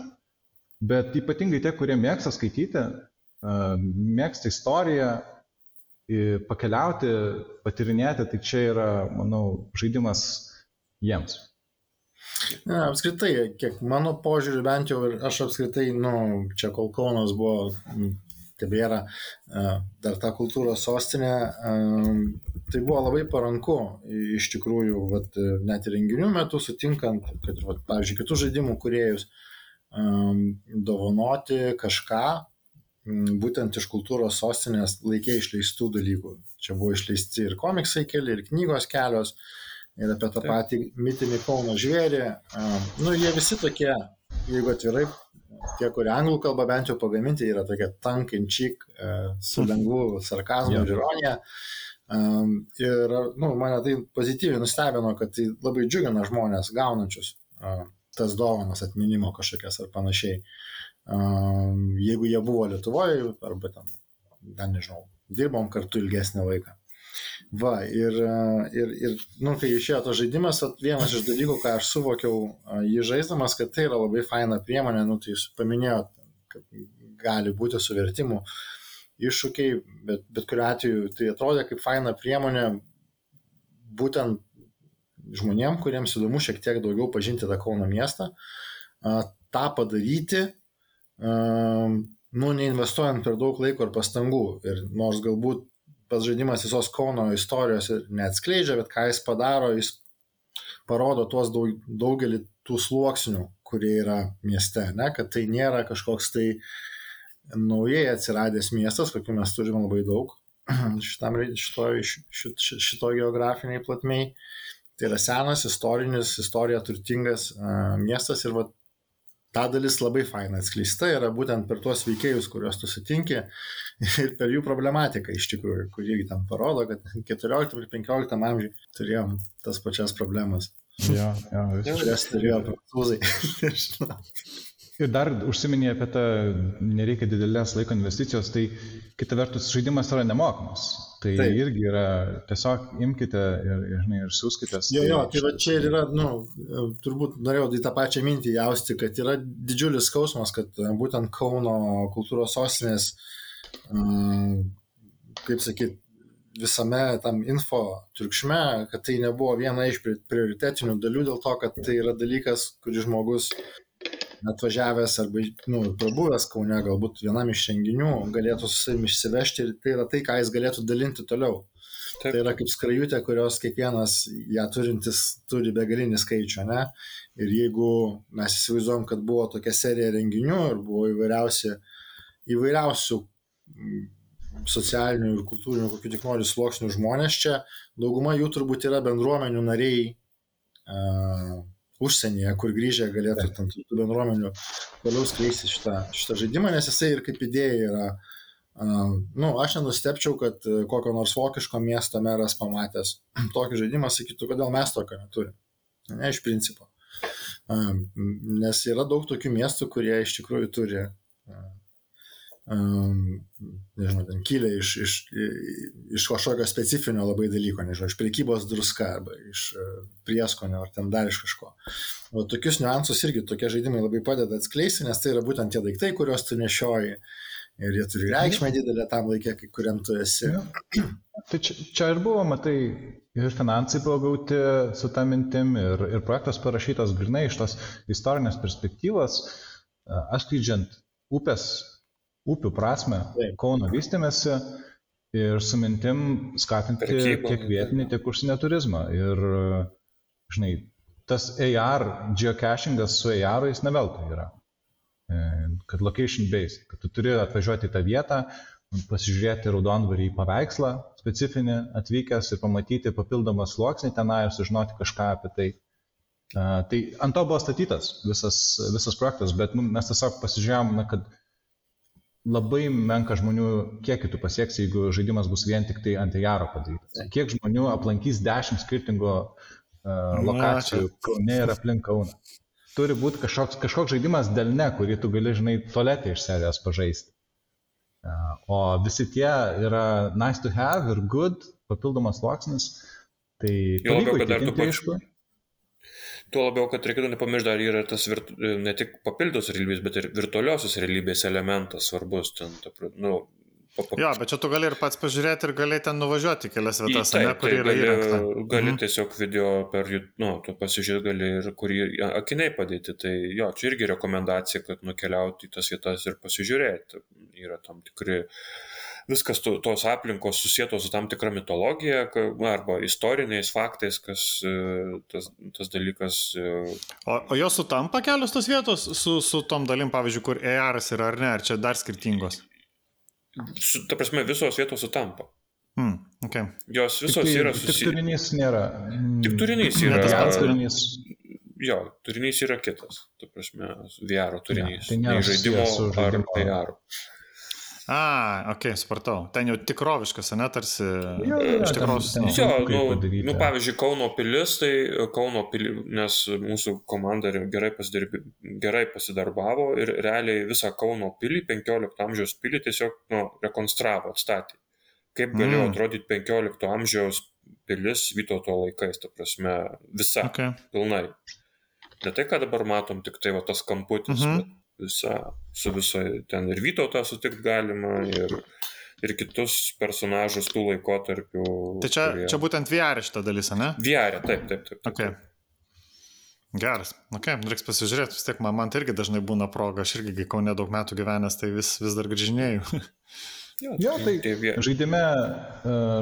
bet ypatingai tie, kurie mėgsta skaityti, mėgsta istoriją, pakeliauti, patirinėti, tai čia yra, manau, žaidimas jiems. Ne, apskritai, kiek mano požiūriu, bent jau ir aš apskritai, nu, čia kol Kaunas buvo, tebėra dar ta kultūros sostinė, tai buvo labai paranku iš tikrųjų, vat, net ir renginių metu sutinkant, kad, vat, pavyzdžiui, kitų žaidimų kuriejus dovanoti kažką, būtent iš kultūros sostinės laikė išleistų dalykų. Čia buvo išleisti ir komiksai keli, ir knygos kelios, ir apie tą patį mitinį Kauno žvėrį. Nu, jie visi tokie, jeigu atvirai, tie, kurie anglų kalbą bent jau pagaminti, yra tokie tankinčik, e, su mhm. lengvu sarkazmu ir ironija. Ir nu, mane tai pozityviai nustebino, kad tai labai džiugina žmonės gaunančius tas dovanas atminimo kažkokias ar panašiai. Jeigu jie buvo Lietuvoje, arba ten, ten nežinau, dirbom kartu ilgesnį laiką. Va, ir, ir, ir nu, kai išėjo tas žaidimas, vienas iš dalykų, ką aš suvokiau jį žaisdamas, kad tai yra labai faina priemonė, nu, tai jūs paminėjot, kad gali būti su vertimu iššūkiai, bet, bet kuriu atveju tai atrodė kaip faina priemonė būtent žmonėm, kuriems įdomu šiek tiek daugiau pažinti tą Kauno miestą, tą padaryti, nu, neinvestuojant per daug laiko ir pastangų. Ir nors galbūt pats žaidimas visos Kauno istorijos neatskleidžia, bet ką jis padaro, jis parodo tuos daug, daugelį tų sluoksnių, kurie yra mieste, ne? kad tai nėra kažkoks tai naujai atsiradęs miestas, kokių mes turime labai daug [clears throat] šitam, šito, šito, šito geografiniai platmei. Tai yra senas, istorinis, istorija turtingas uh, miestas ir va, ta dalis labai faina atskleista yra būtent per tuos veikėjus, kuriuos tu sutinki ir per jų problematiką iš tikrųjų, kur irgi tam parodo, kad 14 ir 15 amžiui turėjom tas pačias problemas. Ja, ja, [laughs] Kurias turėjo prancūzai. [laughs] Ir dar užsiminė apie tą nereikia didelės laiko investicijos, tai kita vertus žaidimas yra nemokamas. Tai Taip. irgi yra tiesiog imkite ir, ir, žinai, ir siūskite. Jo, jo, tai va čia ir yra, nu, turbūt norėjau į tą pačią mintį jausti, kad yra didžiulis skausmas, kad būtent Kauno kultūros sostinės, kaip sakyt, visame tam info triukšme, kad tai nebuvo viena iš prioritetinių dalių dėl to, kad tai yra dalykas, kurį žmogus atvažiavęs arba nu, prabuvęs Kaune, galbūt vienam iš renginių, galėtų su savimi išsivežti ir tai yra tai, ką jis galėtų dalinti toliau. Taip. Tai yra kaip skrajutė, kurios kiekvienas ją turintis turi begalinį skaičių, ne? Ir jeigu mes įsivaizduom, kad buvo tokia serija renginių ir buvo įvairiausi, įvairiausių mm, socialinių ir kultūrinių, kokių tik nori sluoksnių žmonės čia, dauguma jų turbūt yra bendruomenių nariai, uh, užsienyje, kur grįžę galėtų tam tų bendruomenių toliau skleisti šitą, šitą žaidimą, nes jisai ir kaip idėja yra, uh, nu, aš nenustepčiau, kad uh, kokio nors vokiško miesto meras pamatęs [clears throat] tokį žaidimą sakytų, kodėl mes tokio neturime. Ne iš principo. Nes yra daug tokių miestų, kurie iš tikrųjų turi um, nežinau, ten kilę iš, iš, iš kažkokio specifinio labai dalyko, nežinau, iš priekybos druska arba iš prieskonio ar ten dar iš kažko. O tokius niuansus irgi tokie žaidimai labai padeda atskleisti, nes tai yra būtent tie daiktai, kuriuos tu nešioji. Ir jie turi reikšmę didelę tam laikė, kai kuriam tu esi. Ja. Tai čia, čia ir buvo, matai, ir finansai buvo gauti su tą mintim, ir, ir projektas parašytas grinai iš tos istorinės perspektyvos, atskleidžiant upės upių prasme, Taip. Kauno vystymėsi ir su mintim skatinti Prekybą. tiek vietinį, tiek užsienio turizmą. Ir, žinai, tas AR, geocachingas su AR jis neveltui yra. E, kad location based, kad tu turi atvažiuoti į tą vietą, pasižiūrėti raudonvarį į paveikslą specifinį atvykęs ir pamatyti papildomą sluoksnį tenai ir sužinoti kažką apie tai. Uh, tai ant to buvo statytas visas, visas projektas, bet nu, mes tiesiog pasižiūrėjom, na, kad labai menka žmonių kiekį tu pasieksi, jeigu žaidimas bus vien tik tai ant jaro padarytas. Kiek žmonių aplankys dešimt skirtingų uh, lokacijų Kaune ir aplink Kauną. Turi būti kažkoks, kažkoks žaidimas delne, kurį tu gali, žinai, toletė iš serijos pažaisti. Uh, o visi tie yra nice to have ir good, papildomas sluoksnis. Tai pavyko įtikinti, aišku. Tuo labiau, kad reikėtų nepamiršti, dar yra tas virt, ne tik papildos realybės, bet ir virtualiosios realybės elementas svarbus. Ten, ta, nu, pa, pa... Jo, bet čia tu gali ir pats pažiūrėti ir gali ten nuvažiuoti kelias vietas, taip, ne, kur tai yra gali, įrengta. Gali mhm. tiesiog video per, nu, tu pasižiūrėti gali ir kurį akiniai padėti. Tai jo, čia irgi rekomendacija, kad nukeliauti į tas vietas ir pasižiūrėti. Yra tam tikri uh, viskas to, tos aplinkos susijęto su tam tikra mitologija arba istoriniais faktais, kas e, tas, tas dalykas. E, o, o jos sutampa kelios tos vietos su, su tom dalim, pavyzdžiui, kur ER yra ar ne, ar čia dar skirtingos? Su, ta prasme, visos vietos sutampa. Hmm, okay. Jos visos tik, yra susijusios. Tik turinys nėra. Tik turinys yra. Ne tas pats turinys. Jo, turinys yra kitas. Tu prasme, VR turinys. Ja, tai nėra žaidimo ar VR. A, ok, supratau. Ten jau tikroviškas, ne, tarsi. Jo, jo, iš tikros. Ten, ten, jo, nu, nu, pavyzdžiui, Kauno pilis, tai Kauno pilis, nes mūsų komanda gerai, pasidarbi, gerai pasidarbavo ir realiai visą Kauno pilį, 15 amžiaus pilį tiesiog nu, rekonstravo, atstatė. Kaip galėjo mm. atrodyti 15 amžiaus pilis Vytauto laikais, ta prasme, visa, okay. pilnai. Ne tai, ką dabar matom, tik tai va tas kamputis, mm -hmm. bet visa, su viso, ten ir Vytautą sutikti galima, ir, ir kitus personažus tų laikotarpių. Tai čia, kurie... čia būtent VR šitą dalis, ne? VR, taip, taip, taip. taip. Okay. Geras, ok, reiks pasižiūrėti, vis tiek man, man tai irgi dažnai būna proga, aš irgi, kai kaune daug metų gyvenęs, tai vis, vis dar grįžinėjau. [laughs] jo, jo, tai, tai žaidime,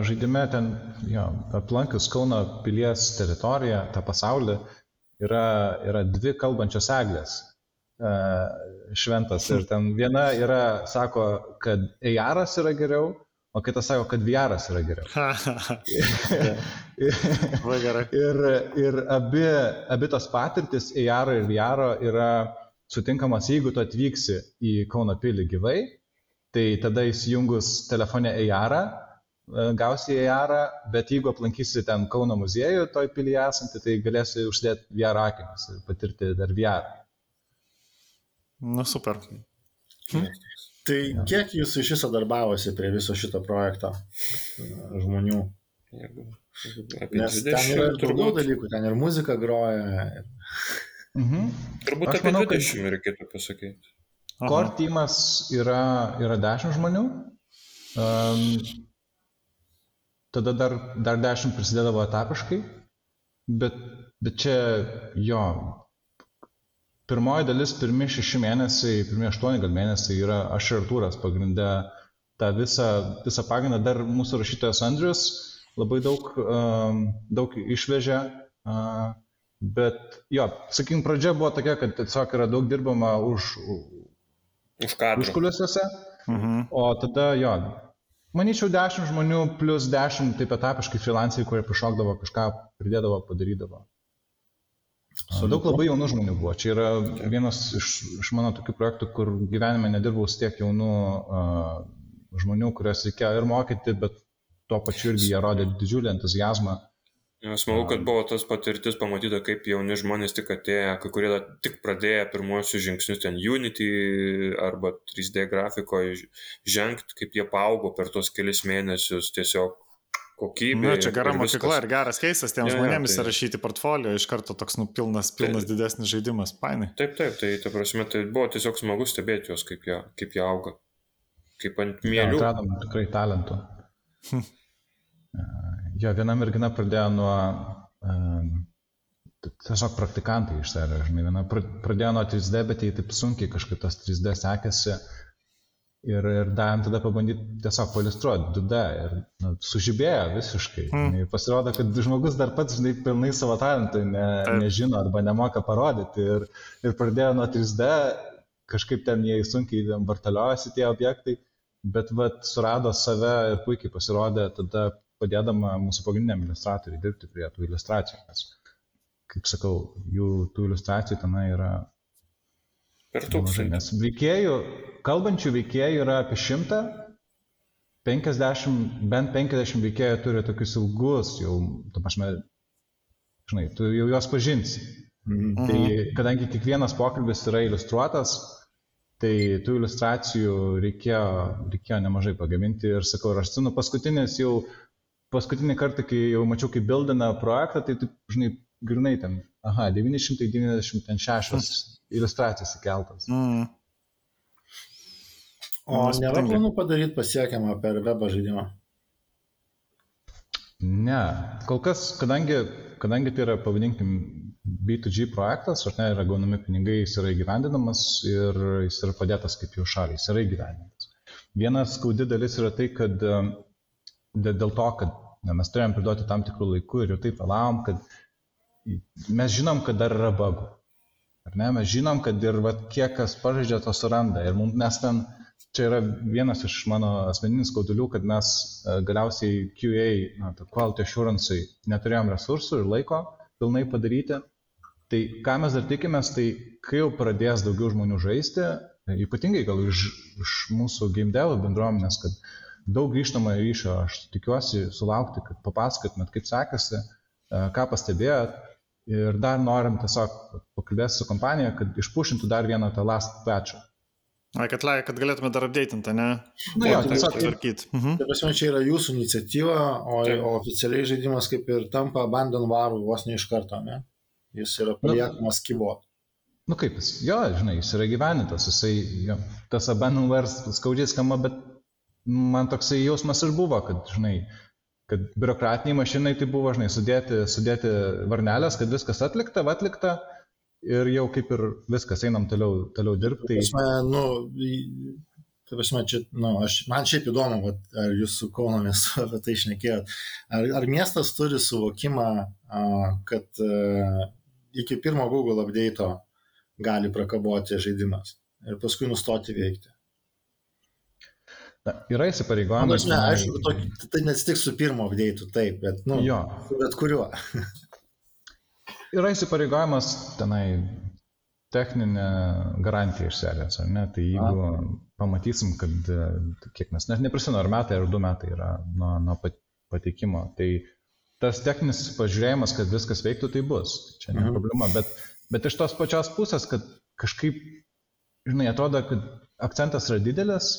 žaidime ten, jo, aplankius Kauno pilies teritoriją, tą pasaulį, yra, yra dvi kalbančios eglės. E, šventas. Ir ten viena yra, sako, kad Ejaras yra geriau, o kitas sako, kad Viaras yra geriau. [laughs] Ir ir abi, abi tos patirtis, Ejaro ir Viaro, yra sutinkamas, jeigu tu atvyksi į Kauno pilį gyvai, tai tada įsijungus telefonę Ejarą, e, gausi Ejarą, bet jeigu aplankysi ten Kauno muziejų, toj pilyje esantį, tai galėsi užsidėti VR akinius ir patirti dar VR. Nu, super. Hm? Tai kiek jūs iš viso darbavosi prie viso šito projekto žmonių? Nes ten yra ir daugiau dalykų, ten ir muzika groja. Mhm. Turbūt Aš apie manau, 20 kad... reikėtų pasakyti. Core teamas yra, yra 10 žmonių. Um, tada dar, dar 10 prisidėdavo etapiškai. Bet, bet čia jo, pirmoji dalis, pirmi šeši mėnesiai, pirmi aštuoni gal mėnesiai yra aš ir Artūras pagrindė tą visą, visą pagrindą. Dar mūsų rašytojas Andrius labai daug, um, daug išvežė. Uh, bet jo, sakykim, pradžia buvo tokia, kad tiesiog yra daug dirbama už, už kadrų. Užkuliuosiuose. Mhm. O tada jo, manyčiau, 10 žmonių plus 10 taip etapiškai freelanceriai, kurie pašokdavo kažką, pridėdavo, padarydavo. Su daug labai jaunų žmonių buvo. Čia yra vienas iš, iš mano tokių projektų, kur gyvenime nedirbau su tiek jaunų uh, žmonių, kuriuos reikėjo ir mokyti, bet tuo pačiu irgi jie rodė didžiulį entuzijazmą. Smagu, kad buvo tas patirtis pamatyta, kaip jauni žmonės tik atėję, kai kurie tik pradėję pirmuosius žingsnius ten Unity arba 3D grafikoje žengti, kaip jie paaugo per tos kelias mėnesius tiesiog kokybė. Na, čia gera ir mokykla ir geras keisas tiems ja, žmonėms tai... įrašyti portfolio, iš karto toks nu, pilnas, pilnas tai, didesnis žaidimas, painai. Taip, taip, tai ta prasme, tai buvo tiesiog smagu stebėti juos, kaip jie, kaip jie auga. Kaip ant mėlių. Ja, atradom tikrai talentų. [laughs] jo, viena mergina pradėjo nuo um, tiesiog praktikantai iš serijos, žinai, viena pradėjo nuo 3D, bet jai taip sunkiai kažkaip tas 3D sekėsi ir, ir davėm tada pabandyti tiesiog palistruoti 2D ir nu, sužibėjo visiškai. Mm. Ir pasirodo, kad žmogus dar pats, žinai, pilnai savo talentų ne, nežino arba nemoka parodyti ir, ir pradėjo nuo 3D, kažkaip ten jie sunkiai vartaliojasi tie objektai, bet vat surado save ir puikiai pasirodė tada padėdama mūsų pagrindiniam iliustratoriui dirbti prie tų iliustracijų. Nes, kaip sakau, jų tų iliustracijų tenai yra per tūkstantį. Nes veikėjų, kalbančių veikėjų yra apie šimtą, 50, bent 50 veikėjų turi tokius ilgus, jau, tu pašme, žinai, tu jau juos pažinsi. Mhm. Tai kadangi kiekvienas pokalbis yra iliustruotas, tai tų iliustracijų reikėjo, reikėjo nemažai pagaminti ir sakau, ir aš atsimenu paskutinis jau, paskutinį kartą, kai jau mačiau, kaip bildina projektą, tai, taip, žinai, grinai ten, aha, 996 iliustracijas įkeltas. Mm. O nėra planų padaryti pasiekiamą per webą žaidimą? Ne, kol kas, kadangi, kadangi tai yra, pavadinkim, B2G projektas, ar ne, yra gaunami pinigai, jis yra įgyvendinamas ir jis yra padėtas kaip jau šaliai, jis yra įgyvendinamas. Vienas skaudi dalis yra tai, kad dėl to, kad na, mes turėjom priduoti tam tikrų laikų ir jau taip vėlavom, kad mes žinom, kad dar yra bagų. Ar ne, mes žinom, kad ir vat, kiek kas pažaidžia, to suranda. Ir mums, mes ten, čia yra vienas iš mano asmeninis skaudulių, kad mes e, galiausiai QA, na, quality assurance, neturėjom resursų ir laiko pilnai padaryti. Tai ką mes dar tikimės, tai kai jau pradės daugiau žmonių žaisti, ypatingai gal iš, iš mūsų game dev bendruomenės, kad daug grįžtamojo ryšio, aš tikiuosi sulaukti, kad papasakotumėt, kaip sekasi, e, ką pastebėjot, Ir dar norim tiesiog pakalbėti su kompanija, kad išpušintų dar vieną tą last patchą. Na, kad, kad galėtume dar updatinti, ne? Na, jo, tiesiog tvarkyti. Mhm. Tai prasme, čia yra jūsų iniciatyva, o, o oficialiai žaidimas kaip ir tampa abandon varų vos ne iš karto, ne? Jis yra paliekamas nu, kybot. Nu kaip jis, jo, žinai, jis yra gyvenintas, jisai, jo, tas abandon vars skaudžiai skamba, bet man toksai jausmas ir buvo, kad, žinai, kad biurokratiniai mašinai tai buvo, žinai, sudėti, sudėti varnelės, kad viskas atlikta, atlikta ir jau kaip ir viskas, einam toliau, toliau dirbti. Tai... Nu, Tai prasme, čia, nu, aš, man šiaip įdomu, vat, ar jūs su Kauno miestu [laughs] apie tai išnekėjot. Ar, ar miestas turi suvokimą, a, kad a, iki pirmo Google update gali prakaboti žaidimas ir paskui nustoti veikti? Na, yra įsipareigojimas. Na, aišku, to, tai nesitiks su pirmo update, taip, bet, nu, jo. bet kuriuo. yra įsipareigojimas tenai techninė garantija iš serijos, ar ne? Tai jeigu A. pamatysim, kad kiek mes, net neprisimenu, ar metai ar du metai yra nuo, nuo pateikimo, tai tas techninis pažiūrėjimas, kad viskas veiktų, tai bus. Čia ne mhm. problema. Bet, bet iš tos pačios pusės, kad kažkaip, žinai, atrodo, kad akcentas yra didelis,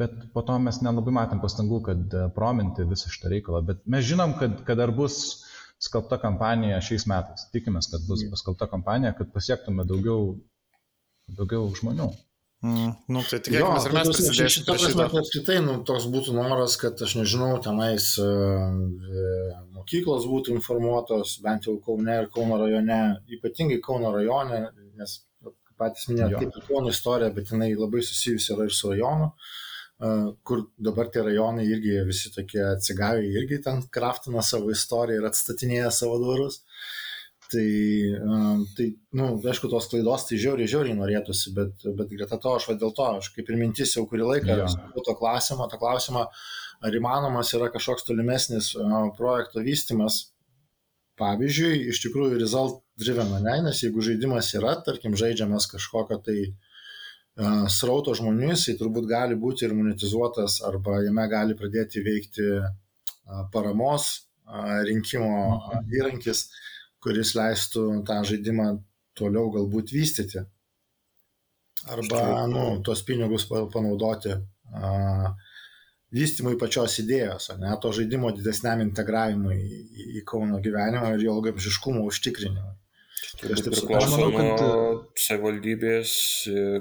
bet po to mes nelabai matom pastangų, kad e, prominti visą šitą reikalą. Bet mes žinom, kad, kad dar bus skalbta kampanija šiais metais. Tikimės, kad bus paskalbta kampanija, kad pasiektume daugiau, daugiau žmonių. Mm, nu, tai tikėkime, ir mes prisidėsime. Šitą prasme, kad apskritai, nu, toks būtų noras, kad, aš nežinau, tenais uh, mokyklos būtų informuotos, bent jau Kaune ir Kauno rajone, ypatingai Kauno rajone, nes patys minėjote, kaip Kauno istorija, bet jinai labai susijusi yra ir su rajonu, kur dabar tie rajonai irgi visi tokie atsigavę, irgi ten kraftina savo istoriją ir atstatinėja savo dvarus. Tai, tai nu, aišku, tos klaidos tai žiauriai, žiauriai norėtųsi, bet, bet greta to aš va dėl to, aš kaip ir mintis jau kurį laiką, ja. to klausimą, tą klausimą, ar įmanomas yra kažkoks tolimesnis projekto vystimas, pavyzdžiui, iš tikrųjų result driven, ne, nes jeigu žaidimas yra, tarkim, žaidžiamas kažkokio tai uh, srauto žmonių, jisai turbūt gali būti ir monetizuotas arba jame gali pradėti veikti uh, paramos rinkimo įrankis, kuris leistų tą žaidimą toliau galbūt vystyti. Arba, nu, tuos pinigus panaudoti uh, vystymui pačios idėjos, ne, to žaidimo didesniam integravimui į, į Kauno gyvenimą ir jo ilgamžiškumo užtikrinimui. Turbūt priklauso manau, kad... savivaldybės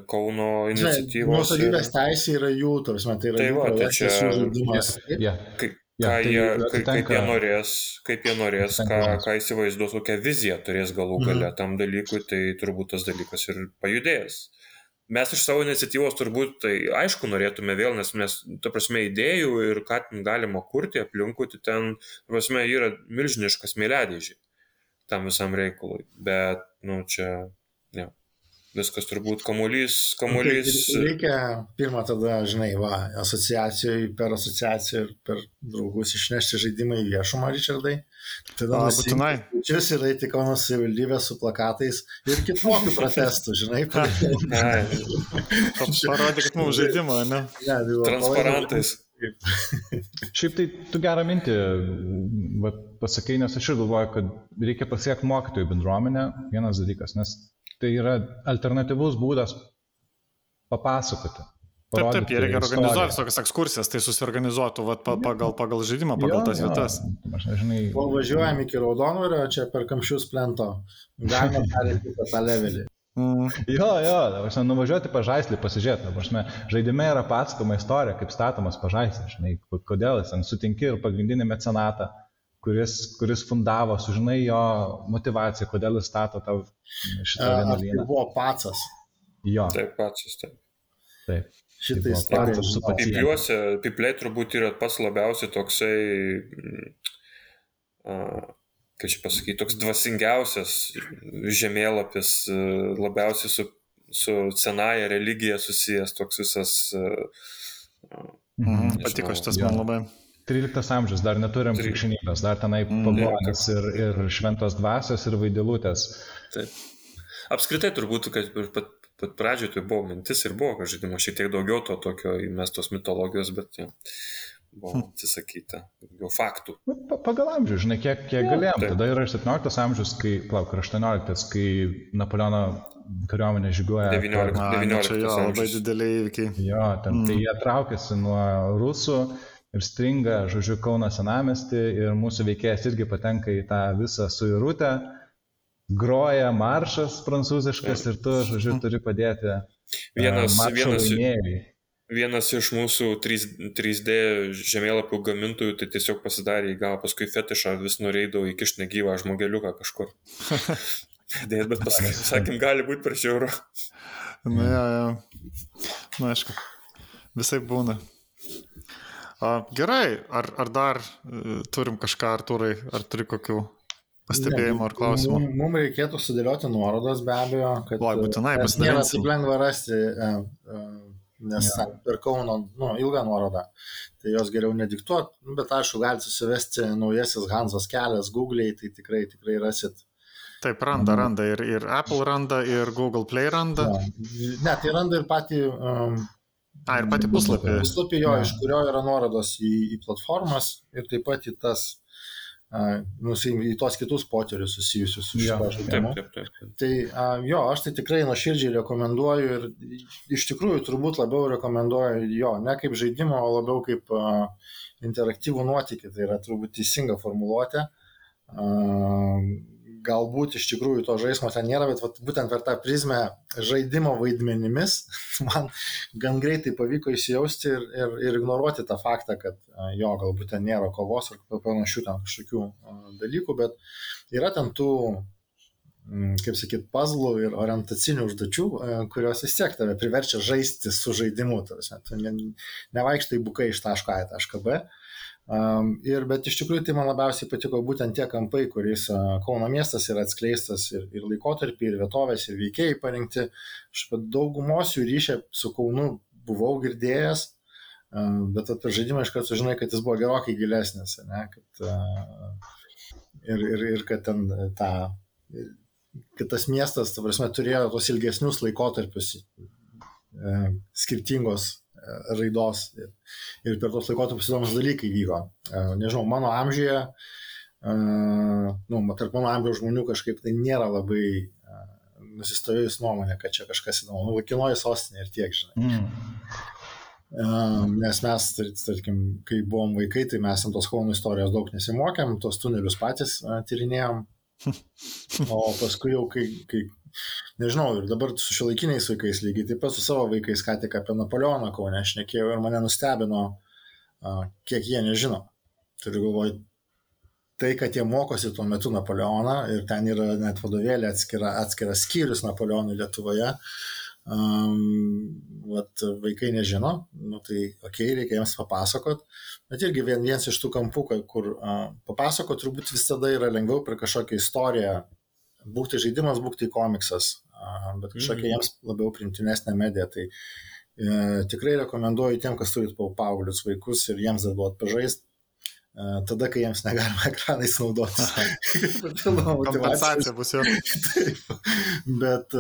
Kauno iniciatyvos. Nuosavybės ir... teisė yra jų, tarsi, tai yra tai jų, va, tai čia, jų žaidimas. Yeah, yeah. Kai, ką ja, tai jie, atitinka, kaip jie norės, kaip jie norės, ką, ką įsivaizduos, kokią viziją turės galų gale mhm. tam dalykui, tai turbūt tas dalykas ir pajudės. Mes iš savo iniciatyvos turbūt, tai aišku, norėtume vėl, nes mes, ta prasme, idėjų ir ką galima kurti aplinkui, tai ten, ta prasme, yra milžiniškas mėlydėžiai tam visam reikalui. Bet, nu, čia, viskas turbūt kamuolys, kamuolys. Tai reikia pirmą tada, žinai, va, asociacijai, per asociaciją ir per draugus išnešti žaidimą į viešumą, Richardai. Tada būtinai. Čia ir eiti Kauno savivaldybė su plakatais ir kitokių protestų, žinai. [laughs] Parodykit mums žaidimą, ne? ne tai Transparantais. Šiaip tai tu gerą mintį va, pasakai, nes aš ir galvoju, kad reikia pasiekti mokytojų bendruomenę, vienas dalykas, nes tai yra alternatyvus būdas papasakoti. Taip, taip, jie reikia organizuoti tokias ekskursijas, tai susiorganizuotų vat, pa, pagal, pagal žaidimą, pagal jo, tas vietas. Aš nežinai. Kol važiuojam iki Raudonvario, čia per kamščius plento, galima perėti tą levelį. Mm. Jo, jo, aš nuvažiuoti pažaislį, pasižiūrėti, aš ne, žaidime yra pasakoma istorija, kaip statomas pažaislis, žinai, kodėl jis ten sutinki ir pagrindinį mecenatą, kuris, kuris fundavo, sužinai jo motivaciją, kodėl jis stato tau šitą vienuolyną. Tai buvo pacas. Jo. Taip, pacas, taip. Taip. Šitai pacas su pačiu. Pipliuose, pipliai turbūt yra pats labiausiai toksai, uh, kaip čia pasakyti, toks dvasingiausias žemėlapis, uh, labiausiai su, su senaja religija susijęs toks visas. Uh, mhm, patiko šitas man labai. 13 amžius, dar neturim krikščionybės, dar tenai mm, pagonės ir, ir šventos dvasios ir vaidilutės. Taip. Apskritai turbūt, kad pat, pat pradžioje tai buvo mintis ir buvo, kad žaidimo šiek tiek daugiau to tokio įmestos mitologijos, bet ja, buvo hm. atsisakyta daugiau faktų. Nu, pa, pagal amžių, žinai, kiek, kiek ja, galėjom. Taip. Tada yra 17 amžius, kai, plauk, 18, kai Napoleono kariuomenė žygiuoja. 19, per... 19 čia jo, labai dideliai įvykiai. Jo, ten, mm. tai jie traukėsi nuo rusų ir stringa, žodžiu, Kauno senamesti ir mūsų veikėjas irgi patenka į tą visą suirutę, groja maršas prancūziškas ir tu, žodžiu, turi padėti. Vienas, vienas, vienas iš mūsų 3, 3D žemėlapių gamintojų tai tiesiog pasidarė, gavo paskui fetišą, vis norėdavo įkišti negyvą žmogeliuką kažkur. [laughs] Dėt, bet paskui, sakym, gali būti per žiauru. Na, ja, ja. Na, aišku, visai būna. Gerai, ar, ar dar e, turim kažką, Arturai, ar turi kokių pastebėjimų ar klausimų? Mums, mums reikėtų sudėlioti nuorodas be abejo, kad... O, būtinai pasidalinsim. Nėra taip lengva rasti, e, e, nes ja. per Kauno nu, ilgą nuorodą, tai jos geriau nediktuot, nu, bet aišku, galite susivesti naujasis Hansos kelias Google'ai, tai tikrai, tikrai rasit. Taip, randa, randa ir, ir Apple randa, ir Google Play randa. Ja. Ne, tai randa ir patį um, A, ir pati puslapį. Puslapį jo, ja. iš kurio yra nuorodos į, į platformas ir taip pat į tas, uh, nu, į tos kitus poterius susijusius su žaidimu. Taip, taip, taip. Tai uh, jo, aš tai tikrai nuoširdžiai rekomenduoju ir iš tikrųjų turbūt labiau rekomenduoju jo, ne kaip žaidimą, o labiau kaip uh, interaktyvų nuotykį. Tai yra turbūt teisinga formuluotė. Uh, galbūt iš tikrųjų to žaismo ten nėra, bet vat, būtent per tą prizmę žaidimo vaidmenimis [laughs] man gan greitai pavyko įsijausti ir, ir, ir ignoruoti tą faktą, kad jo, galbūt ten nėra kovos ar panašių ten kažkokių dalykų, bet yra ten tų, kaip sakyt, puzzlų ir orientacinių užduočių, kurios vis tiek tave priverčia žaisti su žaidimu. Tu ne, nevaikštai bukai iš taško A į tašką B. Um, ir, bet iš tikrųjų tai man labiausiai patiko būtent tie kampai, kuriais uh, Kauno miestas yra atskleistas ir, ir laikotarpį, ir vietovės, ir veikėjai parinkti. Aš daugumos jų ryšę su Kaunu buvau girdėjęs, uh, bet apie žaidimą iš karto žinai, kad jis buvo gerokai gilesnis, ne, kad, uh, ir, ir, ir kad ten ta, kad tas miestas, ta prasme, turėjo tos ilgesnius laikotarpius uh, skirtingos raidos ir, ir per tos laikotarpius įdomus dalykai vyko. E, nežinau, mano amžiuje uh, nu, tarp mano amžiaus žmonių kažkaip tai nėra labai uh, nusistovėjus nuomonė, kad čia kažkas įdomu. Nu, Vaikinoji sostinė ir tiek, žinai. Mm. Nes mes, tarkim, kai buvom vaikai, tai mes ant tos Kauno istorijos daug nesimokėm, tos tunelius patys tyrinėjom. [laughs] O paskui jau, kai, kai, nežinau, ir dabar su šiuolaikiniais vaikais lygiai taip pat su savo vaikais, ką tik apie Napoleoną Kaune aš nekėjau ir mane nustebino, kiek jie nežino. Turiu galvoj, tai, kad jie mokosi tuo metu Napoleoną ir ten yra net vadovėlė atskira, atskiras skyrius Napoleonui Lietuvoje, um, vat, vaikai nežino, nu, tai ok, reikia jiems papasakot, bet irgi vien, vienas iš tų kampų, kur uh, papasakot turbūt visada yra lengviau per kažkokią istoriją, būti žaidimas, būti komiksas, uh, bet kažkokia mm. jiems labiau primtinesnė medija, tai uh, tikrai rekomenduoju tiem, kas turit paauglius vaikus ir jiems dar duot pažaisti tada, kai jiems negalima [laughs] ekranais naudotis. [laughs] Kompensacija bus jau. Taip, bet,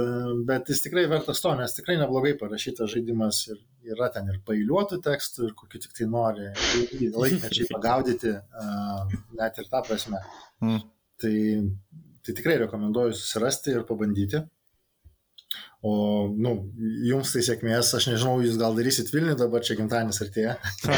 bet jis tikrai vertas to, nes tikrai neblogai parašytas žaidimas ir yra ten ir pailiuotų tekstų, ir kokiu tik tai nori, laikmečiai [laughs] pagaudyti, net ir tą prasme. Mm. Tai, tai tikrai rekomenduoju susirasti ir pabandyti. O, nu, jums tai sėkmės, aš nežinau, jūs gal darysit Vilnių, dabar čia gimtadienis artėja. [laughs]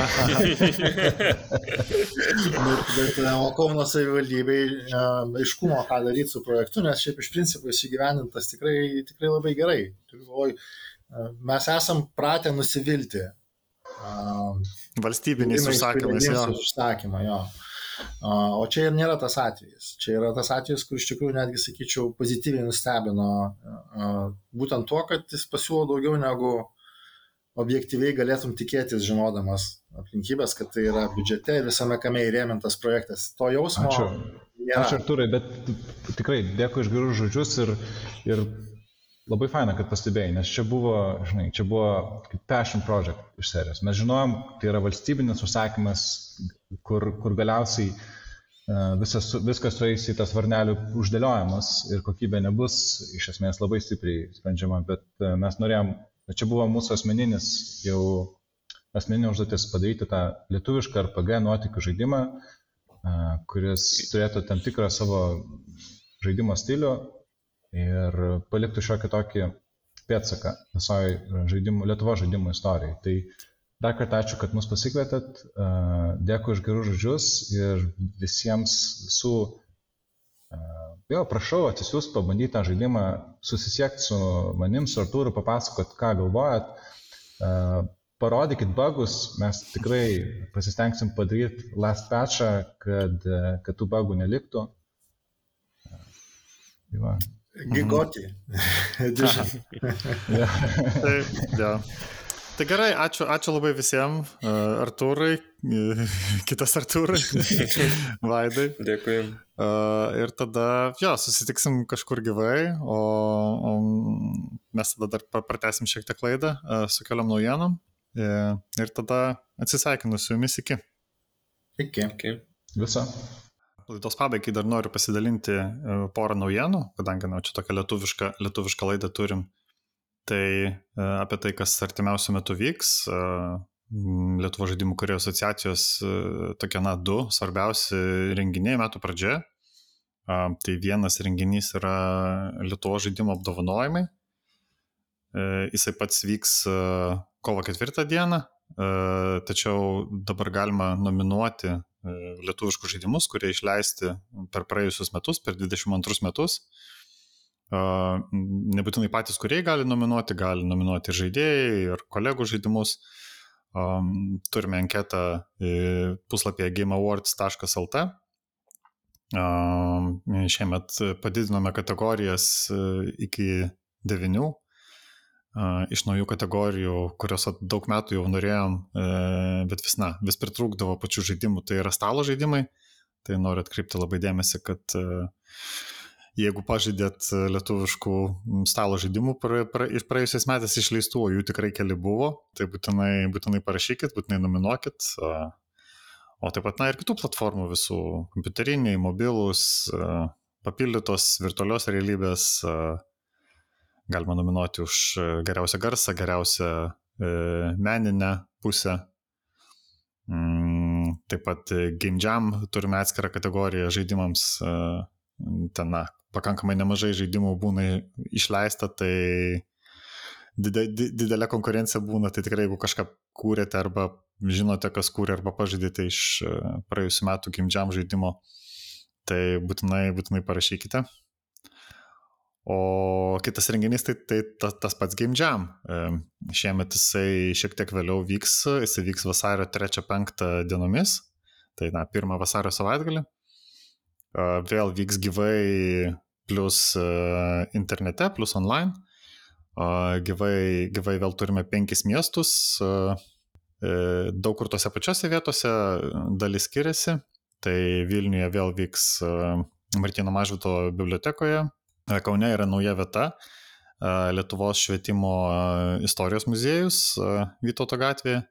bet, bet o Kauno savivaldybei aiškumo, ką daryti su projektu, nes šiaip iš principo jis įgyvenintas tikrai, tikrai labai gerai. Galvoju, mes esam pratę nusivilti. Valstybiniais užsakymais. Užsakymą, jo. O čia ir nėra tas atvejis. Čia yra tas atvejis, kur iš tikrųjų netgi, sakyčiau, pozityviai nustebino būtent tuo, kad jis pasiūlo daugiau negu objektyviai galėtum tikėtis, žinodamas aplinkybės, kad tai yra biudžete ir visame kame įrėmintas projektas. To jausmo. Ačiū. Nėra. Ačiū Arturai, bet tikrai dėkui iš gerų žodžius ir, ir labai faina, kad pastebėjai, nes čia buvo, žinai, čia buvo kaip passion project iš serijos. Mes žinojom, tai yra valstybinis užsakymas, kur, kur galiausiai uh, visas, viskas sueis į tas varnelių uždėliojimas ir kokybė nebus iš esmės labai stipriai sprendžiama, bet uh, mes norėjom, čia buvo mūsų asmeninis jau asmeninė užduotis padaryti tą lietuvišką RPG nuotikių žaidimą, uh, kuris turėtų tam tikrą savo žaidimo stilių ir paliktų šiokį tokį pėdsaką visoje žaidimų, Lietuvo žaidimų istorijai. Tai dar kartą ačiū, kad mus pasikvietėt, dėkui už gerus žodžius ir visiems visų, jo, prašau, atsisiųs, pabandyti tą žaidimą, susisiekti su manim, su Artūru, papasakot, ką galvojat, parodykit bugus, mes tikrai pasistengsim padaryti last patchą, kad, kad tų bugų neliktų. Tai va. Gigoti. [laughs] tai, ja. tai gerai, ačiū, ačiū labai visiems. Artūrai, kitas Artūrai, [laughs] Vaidai. Dėkui. Ir tada, jo, susitiksim kažkur gyvai, o, o mes tada dar pratesim šiek tiek laidą su keliam naujienom. Ir tada atsisveikinu su jumis iki. Iki. iki. Visą. Laidos pabaigai dar noriu pasidalinti e, porą naujienų, kadangi na, čia tokią lietuvišką, lietuvišką laidą turim. Tai e, apie tai, kas artimiausiu metu vyks. E, Lietuvo žaidimų kurio asociacijos tokie, na, du svarbiausi renginiai metų pradžioje. Tai vienas renginys yra Lietuvo žaidimo apdovanojimai. Jisai pats vyks kovo ketvirtą dieną, tačiau dabar galima nominuoti lietuviškus žaidimus, kurie išleisti per praėjusius metus, per 22 metus. E, nebūtinai patys kuriejai gali nominuoti, gali nominuoti ir žaidėjai, ir kolegų žaidimus. E, turime anketą puslapyje gameawards.lt. Šiemet padidinome kategorijas iki 9 iš naujų kategorijų, kurios daug metų jau norėjom, e, bet vis, na, vis pritrūkdavo pačių žaidimų, tai yra stalo žaidimai. Tai noriu atkreipti labai dėmesį, kad e, jeigu pažydėt lietuviškų stalo žaidimų pra, pra, iš praėjusiais metais išleistų, o jų tikrai keli buvo, tai būtinai, būtinai parašykit, būtinai nominuokit. O taip pat, na ir kitų platformų visų - kompiuteriniai, mobilus, papildytos virtualios realybės, galima nominuoti už e, geriausią garsą, geriausią e, meninę pusę. Mm, taip pat Game Jam turime atskirą kategoriją žaidimams. Ten, na, pakankamai nemažai žaidimų būna išleista, tai didelė konkurencija būna, tai tikrai jeigu kažką kūrėte arba žinote, kas kūrė arba pažadėte iš praėjusiu metu Game Jam žaidimo, tai būtinai, būtinai parašykite. O kitas renginys tai, tai tas, tas pats Game Jam. Šiemet jisai šiek tiek vėliau vyks, jisai vyks vasario 3-5 dienomis, tai na, pirmą vasario savaitgalį. Vėl vyks gyvai plus internete, plus online. Gyvai, gyvai vėl turime penkis miestus, e, daug kur tose pačiose vietose dalis skiriasi. Tai Vilniuje vėl vyks Martino Mažvito bibliotekoje Kaune yra nauja vieta, Lietuvos švietimo istorijos muziejus Vytauto gatvėje,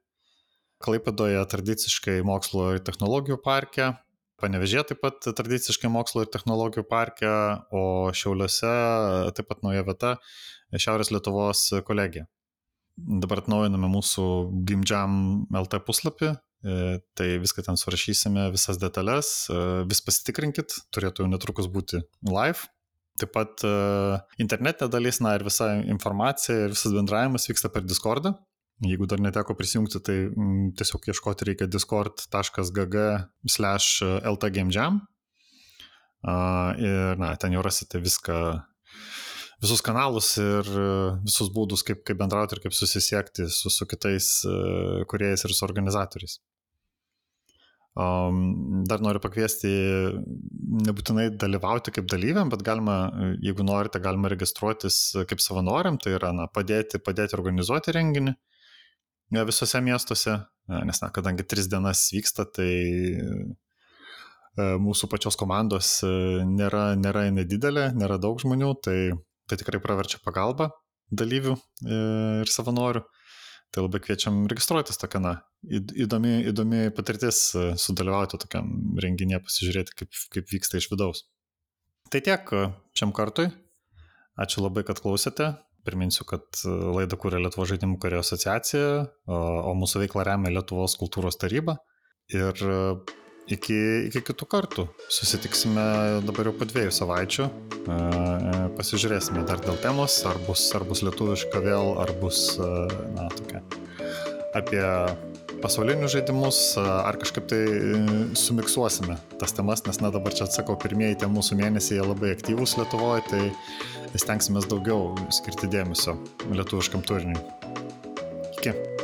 Klaipadoje tradiciškai mokslo ir technologijų parke, Panevežė taip pat tradiciškai mokslo ir technologijų parke, o Šiauliuose taip pat nauja vieta Šiaurės Lietuvos kolegija. Dabar atnaujiname mūsų Gimdžiam LT puslapį, e, tai viską ten surašysime, visas detalės, e, vis pasitikrinkit, turėtų netrukus būti live, Taip pat uh, internetinė dalis, na ir visa informacija ir visas bendravimas vyksta per Discordą. Jeigu dar neteko prisijungti, tai mm, tiesiog ieškoti reikia discord.gg slash ltgamejam. Uh, ir na, ten jau rasite viską, visus kanalus ir visus būdus, kaip, kaip bendrauti ir kaip susisiekti su, su kitais kuriejais ir su organizatoriais. Dar noriu pakviesti nebūtinai dalyvauti kaip dalyviam, bet galima, jeigu norite, galima registruotis kaip savanoriam, tai yra na, padėti, padėti organizuoti renginį ja, visose miestuose, nes, na, kadangi tris dienas vyksta, tai mūsų pačios komandos nėra, nėra nedidelė, nėra daug žmonių, tai, tai tikrai praverčia pagalba dalyvių ir savanorių. Tai labai kviečiam registruotis tokia, na, įdomi, įdomi patirtis e, sudalyvauti tokiam renginėje, pasižiūrėti, kaip, kaip vyksta iš vidaus. Tai tiek e, šiam kartui. Ačiū labai, kad klausėte. Priminsiu, kad e, laidą kūrė Lietuvo žaidimų kario asociacija, o mūsų veiklą remia Lietuvos kultūros taryba. Ir iki, iki kitų kartų. Susitiksime dabar jau po dviejų savaičių. E, e, pasižiūrėsime dar dėl temos, ar bus, ar bus lietuviška vėl, ar bus, e, na, tokia apie pasaulinius žaidimus, ar kažkaip tai sumiksuosime tas temas, nes, na, dabar čia atsakau, pirmieji tie mūsų mėnesiai labai aktyvūs Lietuvoje, tai stengsime daugiau skirti dėmesio lietuviškam turiniui. Iki.